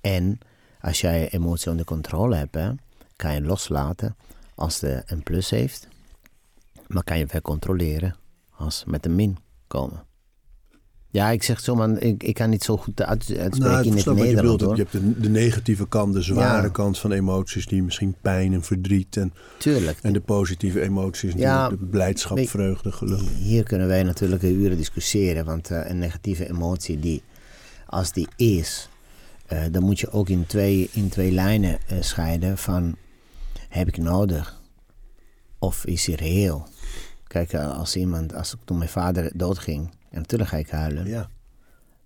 En als jij emotie onder controle hebt, hè, kan je loslaten als het een plus heeft. Maar kan je weer controleren als met een min komen. Ja, ik zeg zo, man, ik, ik kan niet zo goed uit, uitspreken Nou, in het wat je Nederland, bedoelt. hoor. Je hebt de, de negatieve kant, de zware Ja. kant van emoties, die misschien pijn en verdriet. En, Tuurlijk. en de positieve emoties, Ja, natuurlijk de blijdschap, vreugde, geluk. Hier kunnen wij natuurlijk uren discussiëren, want eh, een negatieve emotie, die, als die is, eh, dan moet je ook in twee, in twee lijnen eh, scheiden van, heb ik nodig? Of is hij reëel? Kijk, eh, als iemand, als toen mijn vader doodging, en natuurlijk ga ik huilen. Ja,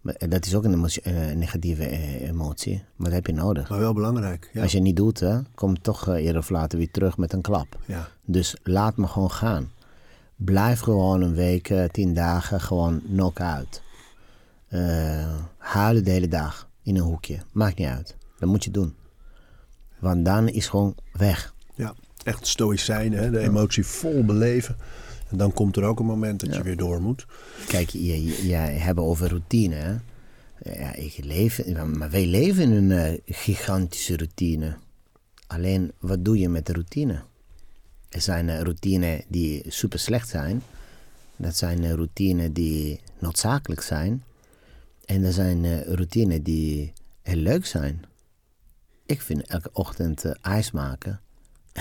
Maar, eh, dat is ook een, emotie- eh, een negatieve emotie, maar dat heb je nodig. maar wel belangrijk. Ja. Als je het niet doet, hè, komt toch eerder of later weer terug met een klap. ja. Dus laat me gewoon gaan. Blijf gewoon een week, tien dagen gewoon knock-out. Eh, huilen de hele dag in een hoekje. Maakt niet uit. Dat moet je doen. Want dan is gewoon weg. ja, echt stoïcijn, hè? de emotie vol beleven. En dan komt er ook een moment dat je weer door moet. Kijk, je, je, je hebben over routine. Hè? Ja, ik leef, maar wij leven in een eh, gigantische routine. Alleen, wat doe je met de routine? Er zijn uh, routines die super slecht zijn. Dat zijn uh, routines die noodzakelijk zijn. En er zijn routines die heel leuk zijn. Ik vind elke ochtend ijs maken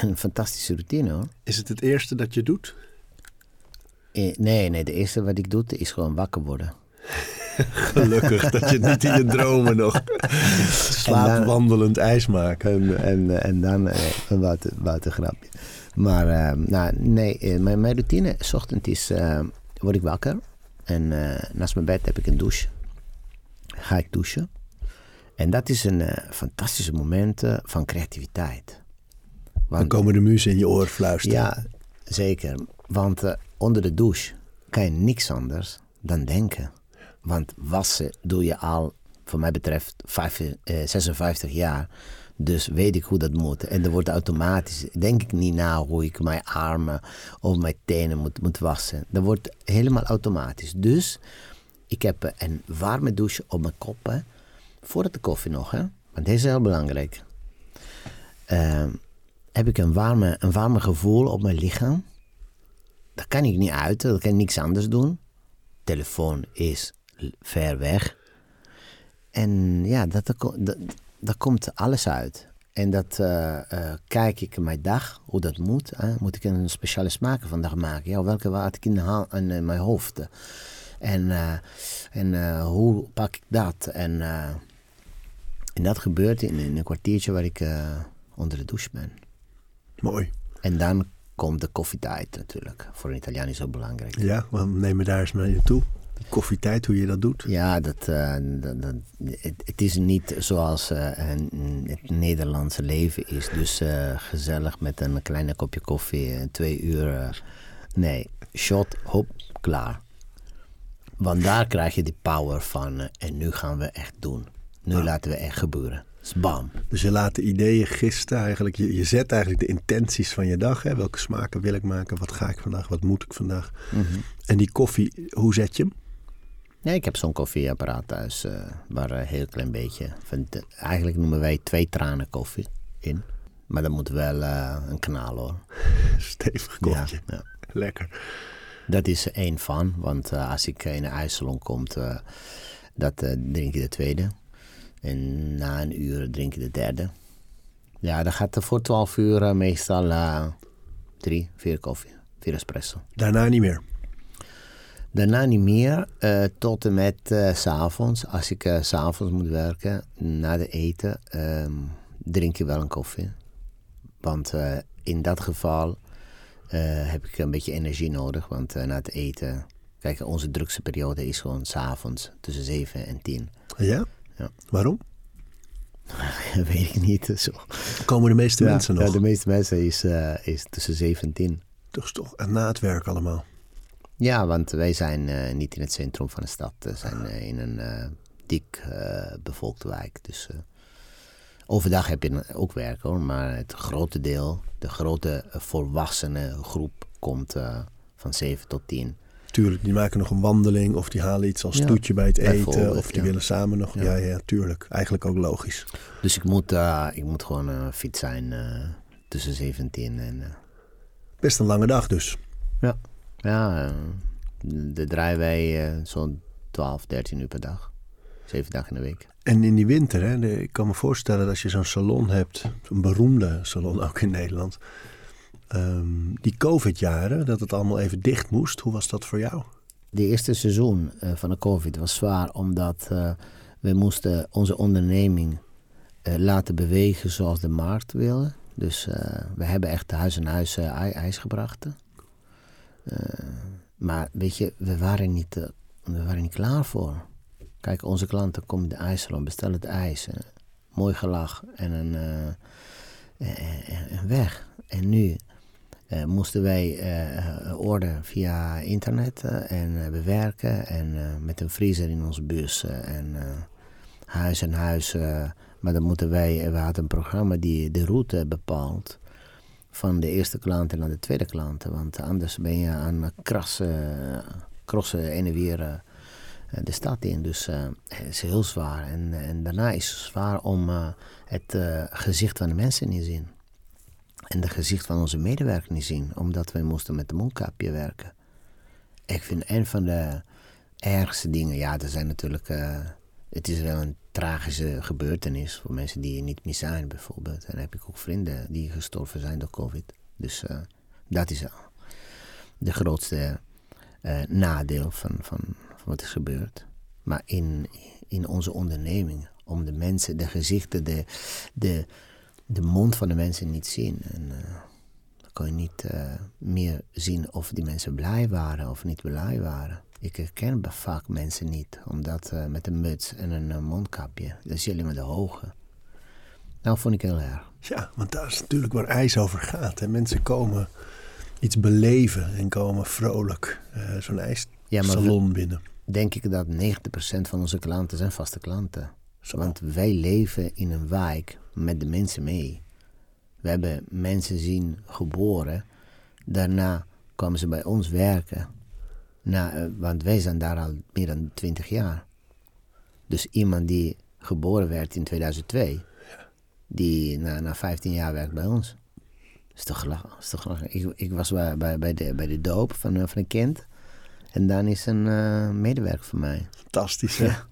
een fantastische routine hoor. Is het het eerste dat je doet? Eh, nee, nee, de eerste wat ik doe is gewoon wakker worden. *laughs* Gelukkig dat je niet in je dromen nog *laughs* slaapwandelend ijs maken. En, en, en dan uh, een water, watergrapje. Maar uh, nou, nee, mijn, mijn routine, s ochtend is, uh, word ik wakker. En naast mijn bed heb ik een douche. Ga ik douchen. En dat is een fantastische moment van creativiteit. Want, dan komen de muzen in je oor fluisteren. Ja, zeker. Want onder de douche kan je niks anders dan denken. Want wassen doe je al, voor mij betreft, 5, eh, 56 jaar. Dus weet ik hoe dat moet. En er wordt automatisch, denk ik niet na hoe ik mijn armen of mijn tenen moet, moet wassen. Dat wordt helemaal automatisch. Dus ik heb een warme douche op mijn kop. Hè, voordat de koffie nog, hè. Want deze is heel belangrijk. Uh, heb ik een warme, een warme gevoel op mijn lichaam. Dat kan ik niet uiten, dat kan ik niks anders doen. Telefoon is ver weg. En ja, dat, dat, dat komt alles uit. En dat uh, uh, kijk ik mijn dag, hoe dat moet. Hè? Moet ik een speciale smaak vandaag maken? Ja, welke had ik in, in, in mijn hoofd? En, uh, en hoe pak ik dat? En, en dat gebeurt in, in, een kwartiertje waar ik onder de douche ben. Mooi. En dan komt de koffietijd natuurlijk. Voor een Italiaan is dat belangrijk. Ja, neem me daar eens mee naartoe. Koffietijd, hoe je dat doet? Ja, dat, uh, dat, dat het, het, is niet zoals uh, het Nederlandse leven is. Dus uh, gezellig met een kleine kopje koffie, twee uur. nee, shot, hop, klaar. Want daar krijg je die power van. en nu gaan we echt doen. Nu ah. laten we echt gebeuren. Bam. Dus je laat de ideeën gisten eigenlijk. Je, je zet eigenlijk de intenties van je dag. Hè? Welke smaken wil ik maken? Wat ga ik vandaag? Wat moet ik vandaag? Mhm. Mm -hmm. En die koffie, hoe zet je hem? Nee, ik heb zo'n koffieapparaat thuis. Uh, waar een heel klein beetje. Van de, eigenlijk noemen wij twee tranen koffie in. Maar dat moet wel uh, een kanaal hoor. *laughs* Stevig koffie. Ja, ja. Lekker. Dat is één van. Want uh, als ik in een ijssalon kom, dat drink je de tweede. En na een uur drink je de derde. Ja, dan gaat er voor 12 uur uh, meestal uh, drie, vier koffie, vier espresso. Daarna niet meer? Daarna niet meer, uh, tot en met s avonds. Als ik s avonds moet werken, na de eten, um, drink je wel een koffie. Want in dat geval heb ik een beetje energie nodig. Want na het eten, kijk, onze drukste periode is gewoon s avonds tussen 7 en 10. Ja? Ja. Waarom? *laughs* Weet ik niet. Zo. Komen de meeste ja, mensen nog? Ja, de meeste mensen is, uh, is tussen 7 en 10. Dus toch na het werk allemaal? Ja, want wij zijn uh, niet in het centrum van de stad. We zijn uh, in een dik bevolkte wijk. Dus overdag heb je ook werk hoor. Maar het grote deel, de grote volwassene groep komt van 7 tot 10. Tuurlijk, die maken nog een wandeling of die halen iets als ja, toetje bij het eten of die ja. willen samen nog. Ja. ja, ja, tuurlijk. Eigenlijk ook logisch. Dus ik moet, uh, ik moet gewoon uh, fit zijn uh, tussen 17 en. Best een lange dag dus. Ja, ja. de draaien wij zo'n 12, 13 uur per dag. Zeven dagen in de week. En in die winter, hè, de- ik kan me voorstellen dat als je zo'n salon hebt, een beroemde salon ook in Nederland, ehm, die COVID-jaren, dat het allemaal even dicht moest. Hoe was dat voor jou? De eerste seizoen eh, van de COVID was zwaar omdat eh, we moesten onze onderneming eh, laten bewegen zoals de markt wilde. Dus we hebben echt huis aan huis ij- ijs gebracht. Maar weet je, we waren, niet, we waren niet klaar voor. Kijk, onze klanten komen de ijssalon, bestellen het ijs. mooi gelach en een, een weg. En nu eh, moesten wij orderen via internet en bewerken. En met een vriezer in onze bus en huis en huis. maar dan moeten wij, we hadden een programma die de route bepaalt. Van de eerste klanten naar de tweede klanten. Want anders ben je aan krassen, crossen en weer de stad in. Dus het is heel zwaar. En, en daarna is het zwaar om het gezicht van de mensen niet te zien. En het gezicht van onze medewerkers niet zien. Omdat wij moesten met de mondkapje werken. Ik vind een van de ergste dingen... Ja, er zijn natuurlijk... eh, het is wel een tragische gebeurtenis voor mensen die niet meer zijn, bijvoorbeeld. En dan heb ik ook vrienden die gestorven zijn door COVID. Dus eh, dat is de grootste eh, nadeel van, van, van wat is gebeurd. Maar in, in onze onderneming, om de mensen, de gezichten, de, de, de mond van de mensen niet zien. En eh, dan kan je niet eh, meer zien of die mensen blij waren of niet blij waren. Ik herken bij vaak mensen niet, omdat eh, met een muts en een mondkapje, dan zie je alleen maar de hoge. Nou, vond ik heel erg. Ja, want daar is natuurlijk waar ijs over gaat. Hè. Mensen komen iets beleven en komen vrolijk zo'n Ja, ijssalon binnen. denk ik dat 90% van onze klanten zijn vaste klanten. Zo. Want wij leven in een wijk met de mensen mee. We hebben mensen zien geboren. Daarna kwamen ze bij ons werken. Na, eh, want wij zijn daar al meer dan 20 jaar. Dus iemand die geboren werd in 2002, die na, na 15 jaar werkt bij ons. Is toch gelachen? Is toch gelachen? Ik, ik was bij, bij, bij, de, bij de doop van, eh, van een kind. En dan is een eh, medewerker van mij. Fantastisch, hè? Ja.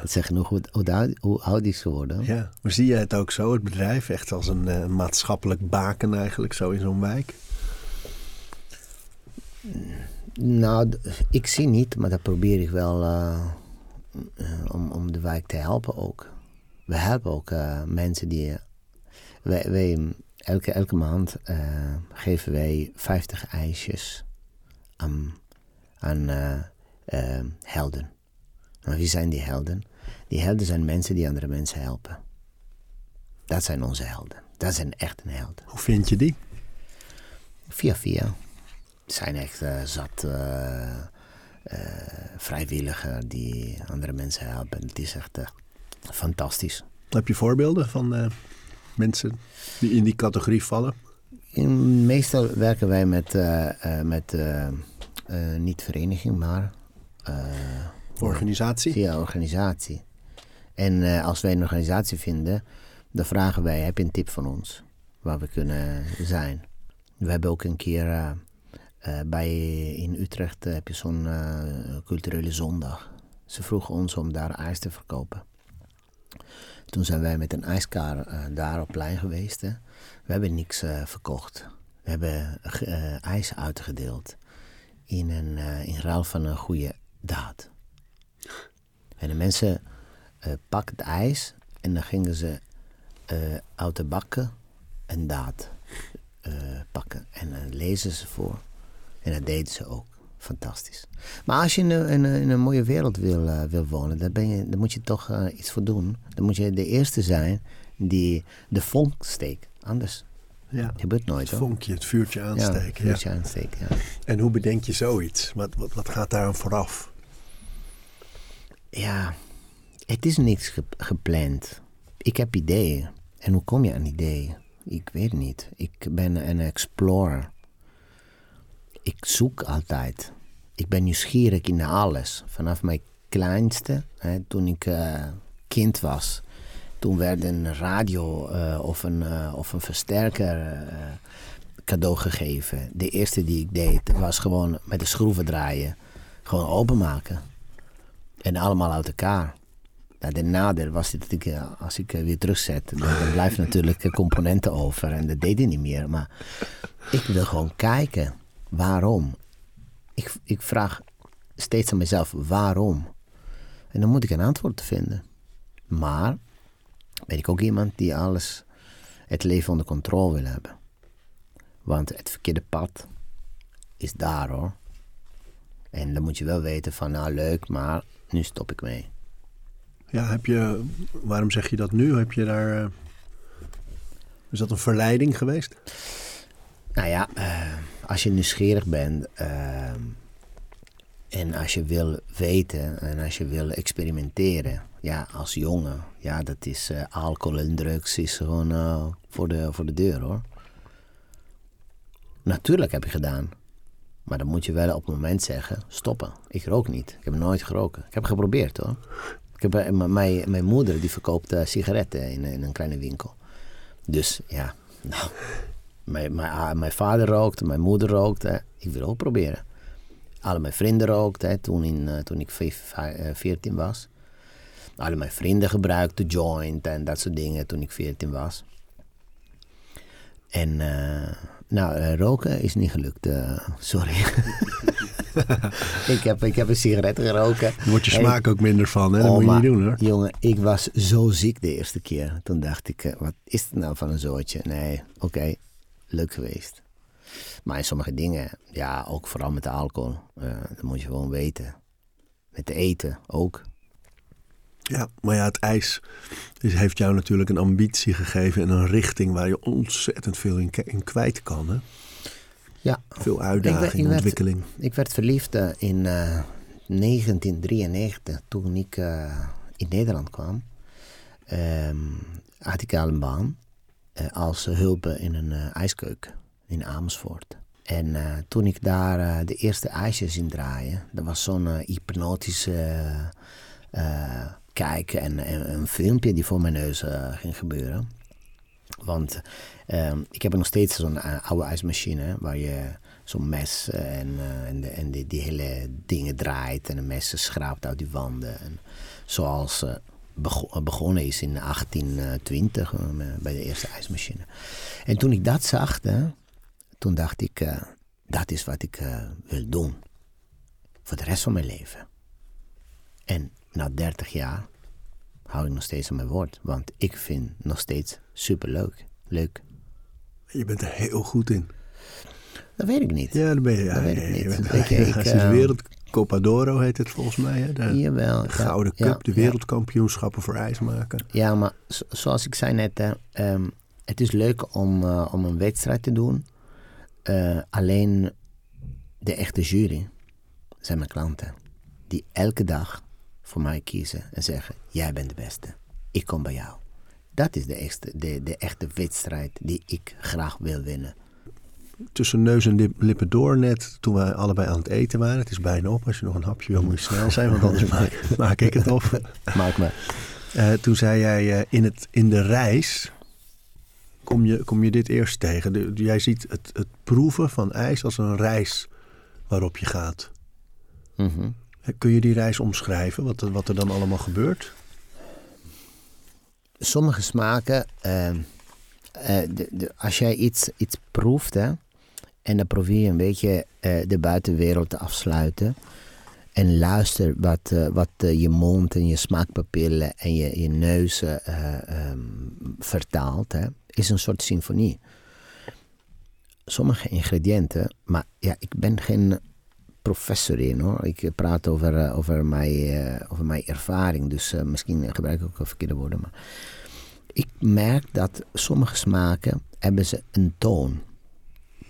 Dat zegt genoeg hoe, hoe, oud, hoe oud die is geworden. Ja, maar zie je het ook zo, het bedrijf, echt als een eh, maatschappelijk baken eigenlijk, zo in zo'n wijk? Nou, ik zie niet, maar dat probeer ik wel eh, eh, om, om de wijk te helpen ook. We helpen ook mensen die... wij, wij, elke, elke maand geven wij 50 ijsjes aan, aan helden. Maar wie zijn die helden? Die helden zijn mensen die andere mensen helpen. Dat zijn onze helden. Dat zijn echt een held. Hoe vind je die? Via via. Het zijn echt eh, zat eh, eh, vrijwilliger die andere mensen helpen. Het is echt fantastisch. Heb je voorbeelden van mensen die in die categorie vallen? In, meestal werken wij met, met niet vereniging, maar Organisatie? via organisatie. En eh, als wij een organisatie vinden, dan vragen wij, heb je een tip van ons? Waar we kunnen zijn. We hebben ook een keer eh, eh, bij, in Utrecht heb je zo'n culturele zondag. Ze vroegen ons om daar ijs te verkopen. Toen zijn wij met een ijskar daar op plein geweest. We hebben niks verkocht. We hebben ijs uitgedeeld in, een, in ruil van een goede daad. En de mensen eh pakken het ijs en dan gingen ze eh uit de bakken een daad eh, pakken. En dan lezen ze voor. En dat deden ze ook. Fantastisch. Maar als je in een, in een, in een mooie wereld wil, wil wonen, dan, ben je, dan moet je toch iets voor doen. Dan moet je de eerste zijn die de vonk steekt. Anders Ja. gebeurt nooit Het vonkje, het vuurtje aansteken. Ja, vuurtje aansteken, ja. En hoe bedenk je zoiets? Wat, wat, wat gaat daar aan vooraf? Ja, het is niks ge- gepland. Ik heb ideeën. En hoe kom je aan ideeën? Ik weet niet. Ik ben een explorer. Ik zoek altijd. Ik ben nieuwsgierig in alles. Vanaf mijn kleinste, toen ik eh, kind was. Toen werd een radio eh, of, een, eh, of een versterker cadeau gegeven. De eerste die ik deed was gewoon met de schroeven draaien. Gewoon openmaken. En allemaal uit elkaar. Nou, de nadeel was dat ik, eh, als ik eh, weer terugzet, dan, dan blijven natuurlijk eh, componenten over. En dat deed hij niet meer. Maar ik wil gewoon kijken. Waarom? Ik, ik vraag steeds aan mezelf, waarom? En dan moet ik een antwoord vinden. Maar ben ik ook iemand die alles, het leven onder controle wil hebben. Want het verkeerde pad is daar hoor. En dan moet je wel weten van, nou leuk, maar nu stop ik mee. Ja, heb je, waarom zeg je dat nu? Heb je daar, eh, is dat een verleiding geweest? Nou ja, eh, als je nieuwsgierig bent eh, en als je wil weten en als je wil experimenteren, ja, als jongen, ja, dat is alcohol en drugs is gewoon voor, de, voor de deur hoor. Natuurlijk heb ik gedaan. Maar dan moet je wel op het moment zeggen, stoppen. Ik rook niet. Ik heb nooit geroken. Ik heb geprobeerd hoor. Ik heb, eh, mijn, mijn moeder die verkoopt eh, sigaretten in, in een kleine winkel. Dus ja, *laughs* nou, mijn, mijn, ah, mijn vader rookt, mijn moeder rookt. hè. Ik wil ook proberen. Alle mijn vrienden rookten toen, in, eh, toen ik vijf- vij- eh, 14 was. Alle mijn vrienden gebruikten joint en dat soort dingen toen ik 14 was. En eh, nou, eh, roken is niet gelukt. eh, sorry. *laughs* ik, heb, ik heb een sigaret geroken. Daar wordt je En- smaak ook minder van, hè? Dat moet je niet doen hoor. Jongen, ik was zo ziek de eerste keer. Toen dacht ik, eh, wat is het nou van een zootje? Nee, oké, leuk geweest. Maar in sommige dingen, ja, ook vooral met de alcohol, eh, dat moet je gewoon weten. Met eten ook. Ja, maar ja, het ijs is, heeft jou natuurlijk een ambitie gegeven en een richting waar je ontzettend veel in, in kwijt kan. Hè? Ja, Veel uitdaging, ik werd- ontwikkeling. ik werd verliefd eh, in eh, 1993 toen ik eh, in Nederland kwam. Ehm, had ik al een baan eh, als hulp in een eh, ijskeuken in Amersfoort. En eh, toen ik daar eh, de eerste ijsjes in draaien, dat was zo'n eh, hypnotische eh, eh, kijk en, en een filmpje die voor mijn neus eh, ging gebeuren. Want ehm, ik heb nog steeds zo'n eh, oude ijsmachine waar je zo'n mes eh, en, en, de, en die, hele dingen draait en een mes schraapt uit die wanden. En zoals bego- begonnen is in 1820 eh, bij de eerste ijsmachine. En toen ik dat zag, toen dacht ik, dat is wat ik wil doen. Voor de rest van mijn leven. En na 30 jaar hou ik nog steeds aan mijn woord. Want ik vind nog steeds superleuk. Leuk. Je bent er heel goed in. Dat weet ik niet. Ja, daar ben je. Ja, Dat weet ik je niet. bent- Ik- ik, ja, sinds eh, wereld Copa d'Oro heet het volgens mij. Hè? De, Jawel. de Gouden ja, Cup, de wereldkampioenschappen voor ijsmaken. Ja, maar zo- zoals ik zei net, hè, ehm, het is leuk om, eh, om een wedstrijd te doen. Eh, alleen de echte jury zijn mijn klanten. Die elke dag voor mij kiezen en zeggen: Jij bent de beste. Ik kom bij jou. Dat is de echte, de, de echte wedstrijd die ik graag wil winnen. Tussen neus en lip- lippen door net, toen wij allebei aan het eten waren. Het is bijna op. Als je nog een hapje wil, moet je snel zijn, want anders maak, *laughs* maak ik het op. Maak me. Eh, toen zei jij, eh, in, het, in de reis kom je, kom je dit eerst tegen. De- jij ziet het, het proeven van ijs als een reis waarop je gaat. Mhm. Eh, Kun je die reis omschrijven, wat, er- wat er dan allemaal gebeurt? sommige smaken, ehm, eh, de, de, als jij iets, proeft, hè, en dan probeer je een beetje eh, de buitenwereld te afsluiten. En luister wat, eh, wat je mond en je smaakpapillen en je, je neus eh, eh, ehm, vertaalt, hè, is een soort symfonie. Sommige ingrediënten, maar ja, ik ben geen professor in hoor. Ik praat over, eh, over, mijn, eh, over mijn ervaring, dus eh, misschien gebruik ik ook verkeerde woorden. Maar ik merk dat sommige smaken hebben ze een toon.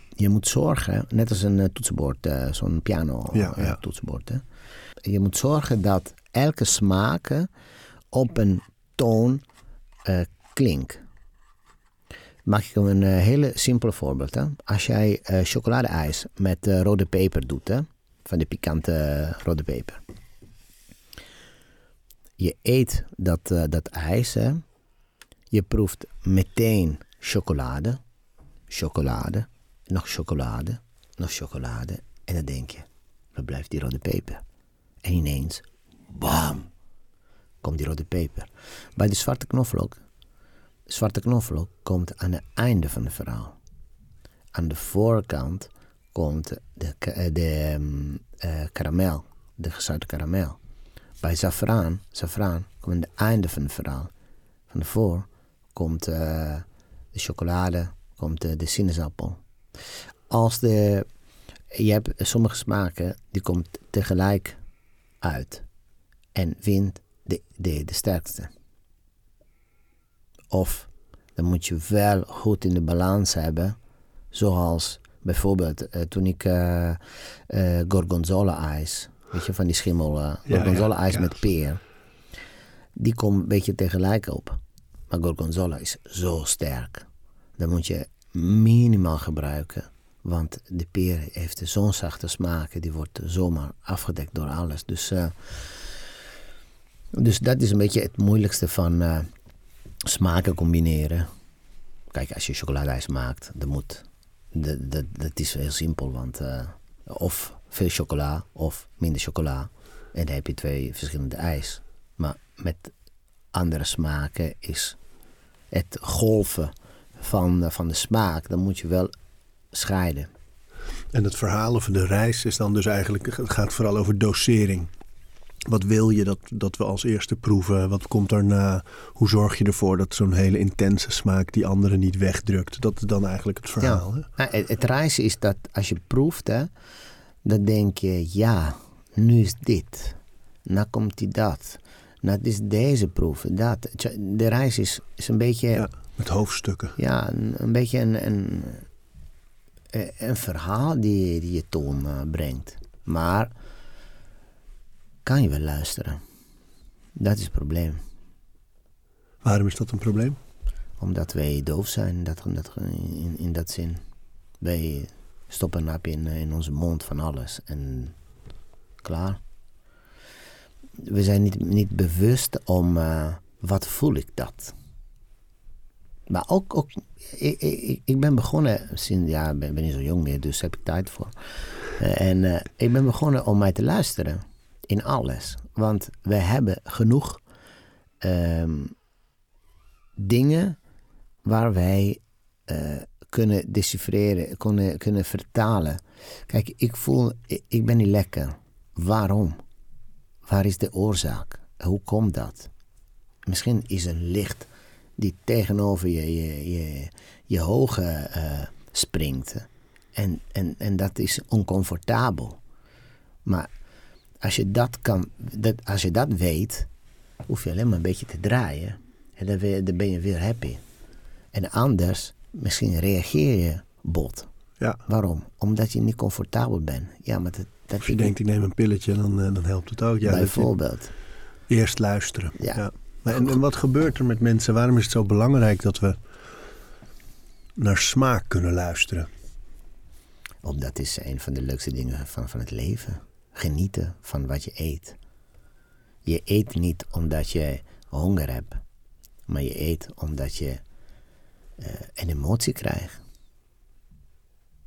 Je moet zorgen, net als een eh, toetsenbord, eh, zo'n piano Ja, eh, ja. toetsenbord. Hè. Je moet zorgen dat elke smaak eh, op een toon eh, klinkt. Maak ik een eh, hele simpele voorbeeld. Hè. Als jij eh chocoladeijs met eh, rode peper doet, hè, van de pikante rode peper. Je eet dat, eh, dat ijs, hè. je proeft meteen chocolade, chocolade, nog chocolade, nog chocolade. En dan denk je, waar blijft die rode peper? En ineens, bam, komt die rode peper. Bij de zwarte knoflook, zwarte knoflook komt aan het einde van het verhaal. Aan de voorkant komt de, de um, uh, karamel, de gezouten karamel. Bij safraan, safraan komt aan het einde van het verhaal. Van voor komt uh, de chocolade, komt de sinaasappel. Als de, je hebt sommige smaken, die komt tegelijk uit. En wint de, de, de sterkste. Of dan moet je wel goed in de balans hebben. Zoals bijvoorbeeld uh, toen ik uh, uh, gorgonzola-ijs, weet je, van die schimmel, gorgonzola-ijs ja, ja, met peer. Die komt een beetje tegelijk op. Maar gorgonzola is zo sterk. Dan moet je minimaal gebruiken. Want de peer heeft zo'n zachte smaak. Die wordt zomaar afgedekt door alles. Dus, dus dat is een beetje het moeilijkste van smaken combineren. Kijk, als je chocoladeijs maakt, dan moet. Dat, dat, is heel simpel, want uh, of veel chocola of minder chocola. En dan heb je twee verschillende ijs. Maar met andere smaken is het golven van, van de smaak, dan moet je wel scheiden. En het verhaal over de reis is dan dus eigenlijk, het gaat vooral over dosering. Wat wil je dat, dat we als eerste proeven? Wat komt daarna? Hoe zorg je ervoor dat zo'n hele intense smaak die anderen niet wegdrukt? Dat is dan eigenlijk het verhaal. Ja. Hè? Het, het reizen is dat als je proeft, hè, dan denk je, ja, nu is dit. Nou komt die dat. Nou, het is deze proef, dat. De reis is, is een beetje... Ja, met hoofdstukken. Ja, een, een beetje een, een, een, verhaal die, die je toon uh, brengt. Maar kan je wel luisteren. Dat is het probleem. Waarom is dat een probleem? Omdat wij doof zijn dat, dat, in, in dat zin. Wij stoppen een napje in, in onze mond van alles en klaar. We zijn niet, niet bewust om uh, wat voel ik dat. Maar ook, ook ik, ik, ik ben begonnen, sinds, ja, ben, ben niet zo jong meer, dus heb ik tijd voor. Uh, en uh, ik ben begonnen om mij te luisteren in alles. Want we hebben genoeg um, dingen waar wij uh, kunnen decifreren, kunnen, kunnen vertalen. Kijk, ik voel, ik, ben niet lekker. Waarom? Waar is de oorzaak? Hoe komt dat? Misschien is een licht die tegenover je, je, je, je hoge uh, springt. En, en, en dat is oncomfortabel. Maar als je dat, kan, dat, als je dat weet, hoef je alleen maar een beetje te draaien. En dan, weer, dan ben je weer happy. En anders, misschien reageer je bot. Ja. Waarom? Omdat je niet comfortabel bent. Ja, maar dat, je denkt, ik neem een pilletje, dan, eh, dan helpt het ook. Ja, bijvoorbeeld. Eerst luisteren. Ja. ja. Maar en, en wat gebeurt er met mensen? Waarom is het zo belangrijk dat we naar smaak kunnen luisteren? Omdat is een van de leukste dingen van, van het leven genieten van wat je eet. Je eet niet omdat je honger hebt, maar je eet omdat je uh, een emotie krijgt.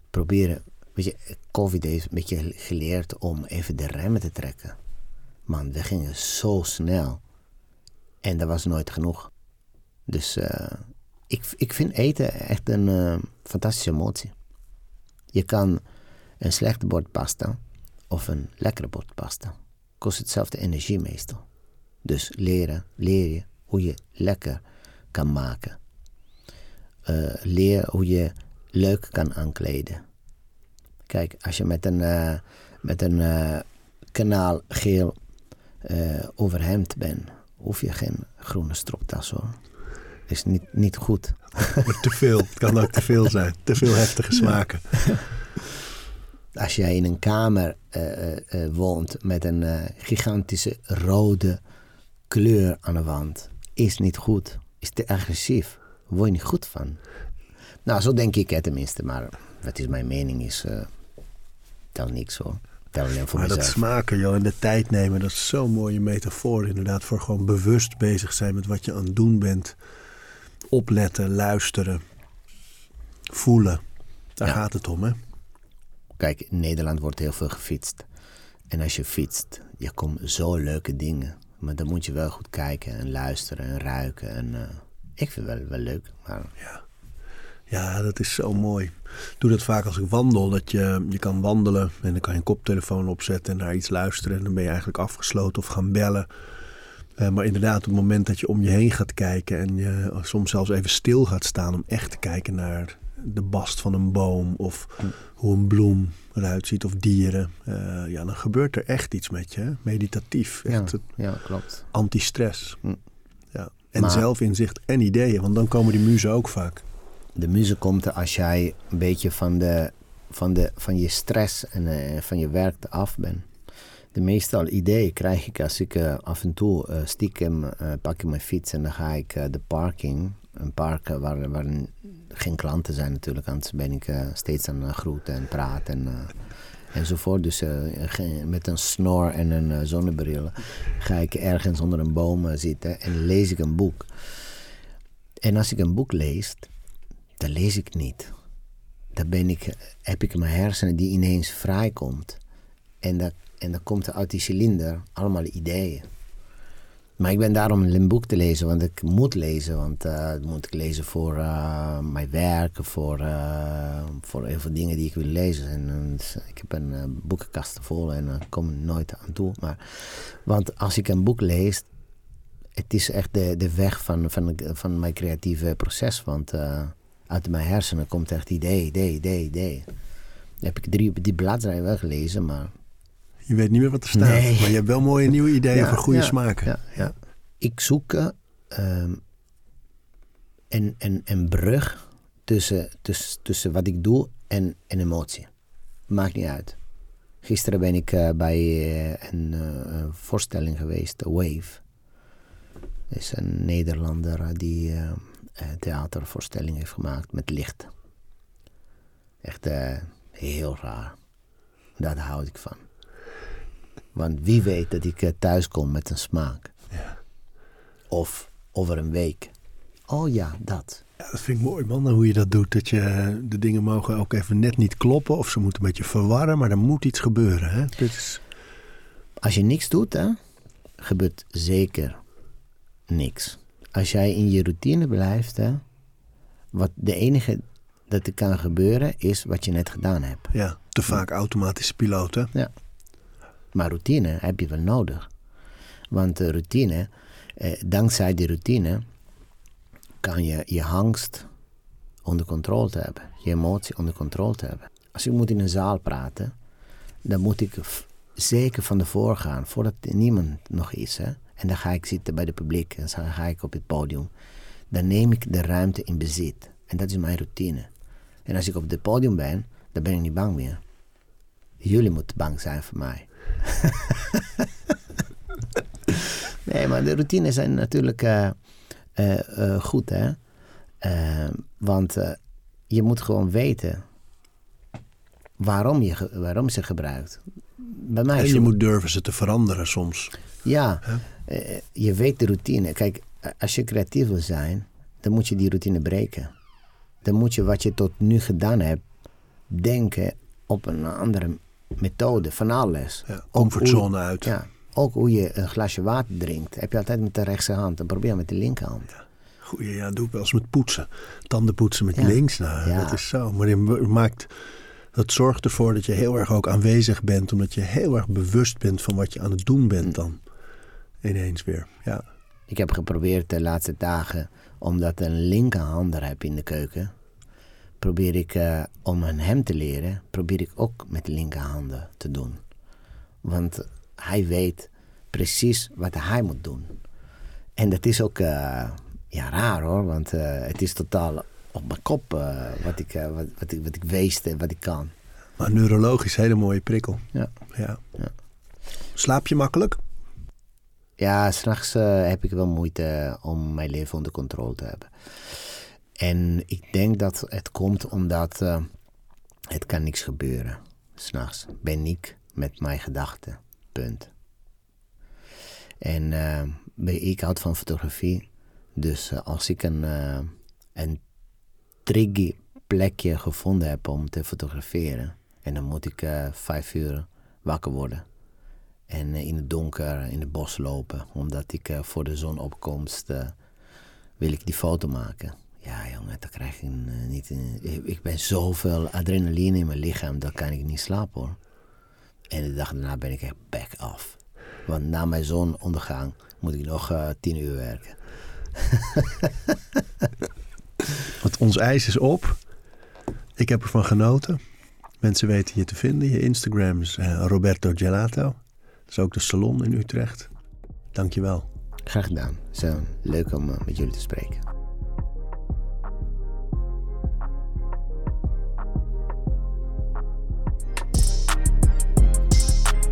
Proberen, weet je, COVID heeft een beetje geleerd om even de remmen te trekken. Man, we gingen zo snel en dat was nooit genoeg. Dus uh, ik, ik vind eten echt een uh, fantastische emotie. Je kan een slechte bord pasta of een lekkere bord pasta. Kost hetzelfde energie meestal. Dus leren, leer je hoe je lekker kan maken. Uh, leer hoe je leuk kan aankleden. Kijk, als je met een, uh, met een uh, kanaal geel overhemd bent, hoef je geen groene stropdas hoor. Is niet, niet goed. te veel. Het kan ook te veel zijn. Te veel heftige *laughs* smaken. Ja als jij in een kamer uh, uh, woont met een uh, gigantische rode kleur aan de wand, is niet goed. Is te agressief. Word je niet goed van. Nou, zo denk ik het tenminste. Maar wat is mijn mening is, tel niks hoor. Tel alleen voor maar mezelf. dat smaken, joh, en de tijd nemen, dat is zo'n mooie metafoor inderdaad. Voor gewoon bewust bezig zijn met wat je aan het doen bent. Opletten, luisteren, voelen. Daar ja. gaat het om, hè? Kijk, Nederland wordt heel veel gefietst. En als je fietst, je komt zo leuke dingen. Maar dan moet je wel goed kijken en luisteren en ruiken. En eh, ik vind het wel, wel leuk. Maar Ja. ja, dat is zo mooi. Ik doe dat vaak als ik wandel. Dat je, je kan wandelen en dan kan je een koptelefoon opzetten en naar iets luisteren. En dan ben je eigenlijk afgesloten of gaan bellen. Eh, maar inderdaad, op het moment dat je om je heen gaat kijken en je soms zelfs even stil gaat staan om echt te kijken naar de bast van een boom of hoe een bloem eruit ziet of dieren. eh, ja, dan gebeurt er echt iets met je. Hè? Meditatief. ja, Echt het ja, klopt. anti-stress. Hm. Ja. En Maar- zelfinzicht en ideeën, want dan komen die muzen ook vaak. De muziek komt er als jij een beetje van, de, van, de, van je stress en eh, van je werk af bent. De meestal ideeën krijg ik als ik eh, af en toe stiekem pak ik mijn fiets en dan ga ik de parking, een park eh, waar, geen klanten zijn natuurlijk, anders ben ik eh, steeds aan het groeten en praten en, eh, enzovoort. Dus eh, met een snor en een eh, zonnebril ga ik ergens onder een boom eh, zitten en lees ik een boek. En als ik een boek lees, dan lees ik niet. Dan ben ik, heb ik mijn hersenen die ineens vrijkomt. En dan, en dan komt er uit die cilinder allemaal ideeën. Maar ik ben daarom een boek te lezen, want ik moet lezen. Want dat moet ik lezen voor eh, mijn werk, voor, eh, voor heel veel dingen die ik wil lezen. En, dus ik heb een boekenkast vol en ik kom nooit aan toe. Maar, want als ik een boek lees, het is echt de, de weg van, van, van mijn creatieve proces. Want uit mijn hersenen komt echt idee, idee, idee, idee. Heb ik drie, die bladzijden wel gelezen, maar... Je weet niet meer wat er staat. Nee. Maar je hebt wel mooie nieuwe ideeën Ja, voor goede ja, smaken. Ja, ja. Ik zoek eh, ehm, een, een, een brug tussen, tussen, tussen wat ik doe en een emotie. Maakt niet uit. Gisteren ben ik eh, bij eh, een voorstelling geweest, Wave. Dat is een Nederlander die theatervoorstelling heeft gemaakt met licht. Echt heel raar. Daar houd ik van. Want wie weet dat ik eh, thuis kom met een smaak. Of over een week. Oh ja, dat. Ja, dat vind ik mooi man, hoe je dat doet. Dat je de dingen mogen ook even net niet kloppen. Of ze moeten een beetje verwarren. Maar er moet iets gebeuren. Hè? Dit is, Als je niks doet, hè, gebeurt zeker niks. Als jij in je routine blijft, hè, wat de enige dat er kan gebeuren is wat je net gedaan hebt. ja, te vaak automatische piloten. Ja. Maar routine heb je wel nodig. Want de routine, eh, dankzij die routine, kan je je angst onder controle hebben. Je emotie onder controle hebben. Als ik moet in een zaal praten, dan moet ik zeker van tevoren gaan, voordat niemand nog is. Hè? En dan ga ik zitten bij het publiek en dan ga ik op het podium. Dan neem ik de ruimte in bezit. En dat is mijn routine. En als ik op het podium ben, dan ben ik niet bang meer. Jullie moeten bang zijn voor mij. *laughs* nee, maar de routines zijn natuurlijk eh, eh, eh, goed, hè? Want je moet gewoon weten waarom je, waarom ze gebruikt. Bij mij En je moet durven ze te veranderen soms. ja, je weet de routine. Kijk, als je creatief wil zijn, dan moet je die routine breken. Dan moet je wat je tot nu gedaan hebt, denken op een andere methode van alles. Ja, comfortzone uit. Ja, ook hoe je een glasje water drinkt. Heb je altijd met de rechterhand, dan probeer met de linkerhand. Goeie, ja, doe ik wel eens met poetsen. Tanden poetsen met Ja. links. Nou, Ja. dat is zo. Maar je maakt, dat zorgt ervoor dat je heel erg ook aanwezig bent. Omdat je heel erg bewust bent van wat je aan het doen bent Hm. dan. Ineens weer. Ja. Ik heb geprobeerd de laatste dagen, omdat ik een linkerhander heb in de keuken, probeer ik eh, om aan hem te leren, probeer ik ook met de linkerhanden te doen. Want hij weet precies wat hij moet doen. En dat is ook eh, ja, raar hoor, want eh, het is totaal op mijn kop wat, ik, wat, wat, ik, wat ik wees en wat ik kan. Maar neurologisch hele mooie prikkel. Ja. Ja. Ja. Slaap je makkelijk? Ja, s'nachts heb ik wel moeite om mijn leven onder controle te hebben. En ik denk dat het komt omdat eh, het kan niks gebeuren. S'nachts ben ik met mijn gedachten. Punt. En ben- ik houd van fotografie. Dus eh, als ik een, een tricky plekje gevonden heb om te fotograferen. En dan moet ik vijf uur wakker worden. En in het donker in het bos lopen. Omdat ik voor de zonopkomst wil ik die foto maken. Ja, jongen, dan krijg ik niet. ik ben zoveel adrenaline in mijn lichaam, dan kan ik niet slapen hoor. En de dag daarna ben ik echt back off. Want na mijn zonondergang moet ik nog uh, tien uur werken. *laughs* Want ons ijs is op. Ik heb ervan genoten. Mensen weten je te vinden. Je Instagram is Roberto Gelato. Dat is ook de salon in Utrecht. Dankjewel. Graag gedaan. Zo leuk om met jullie te spreken.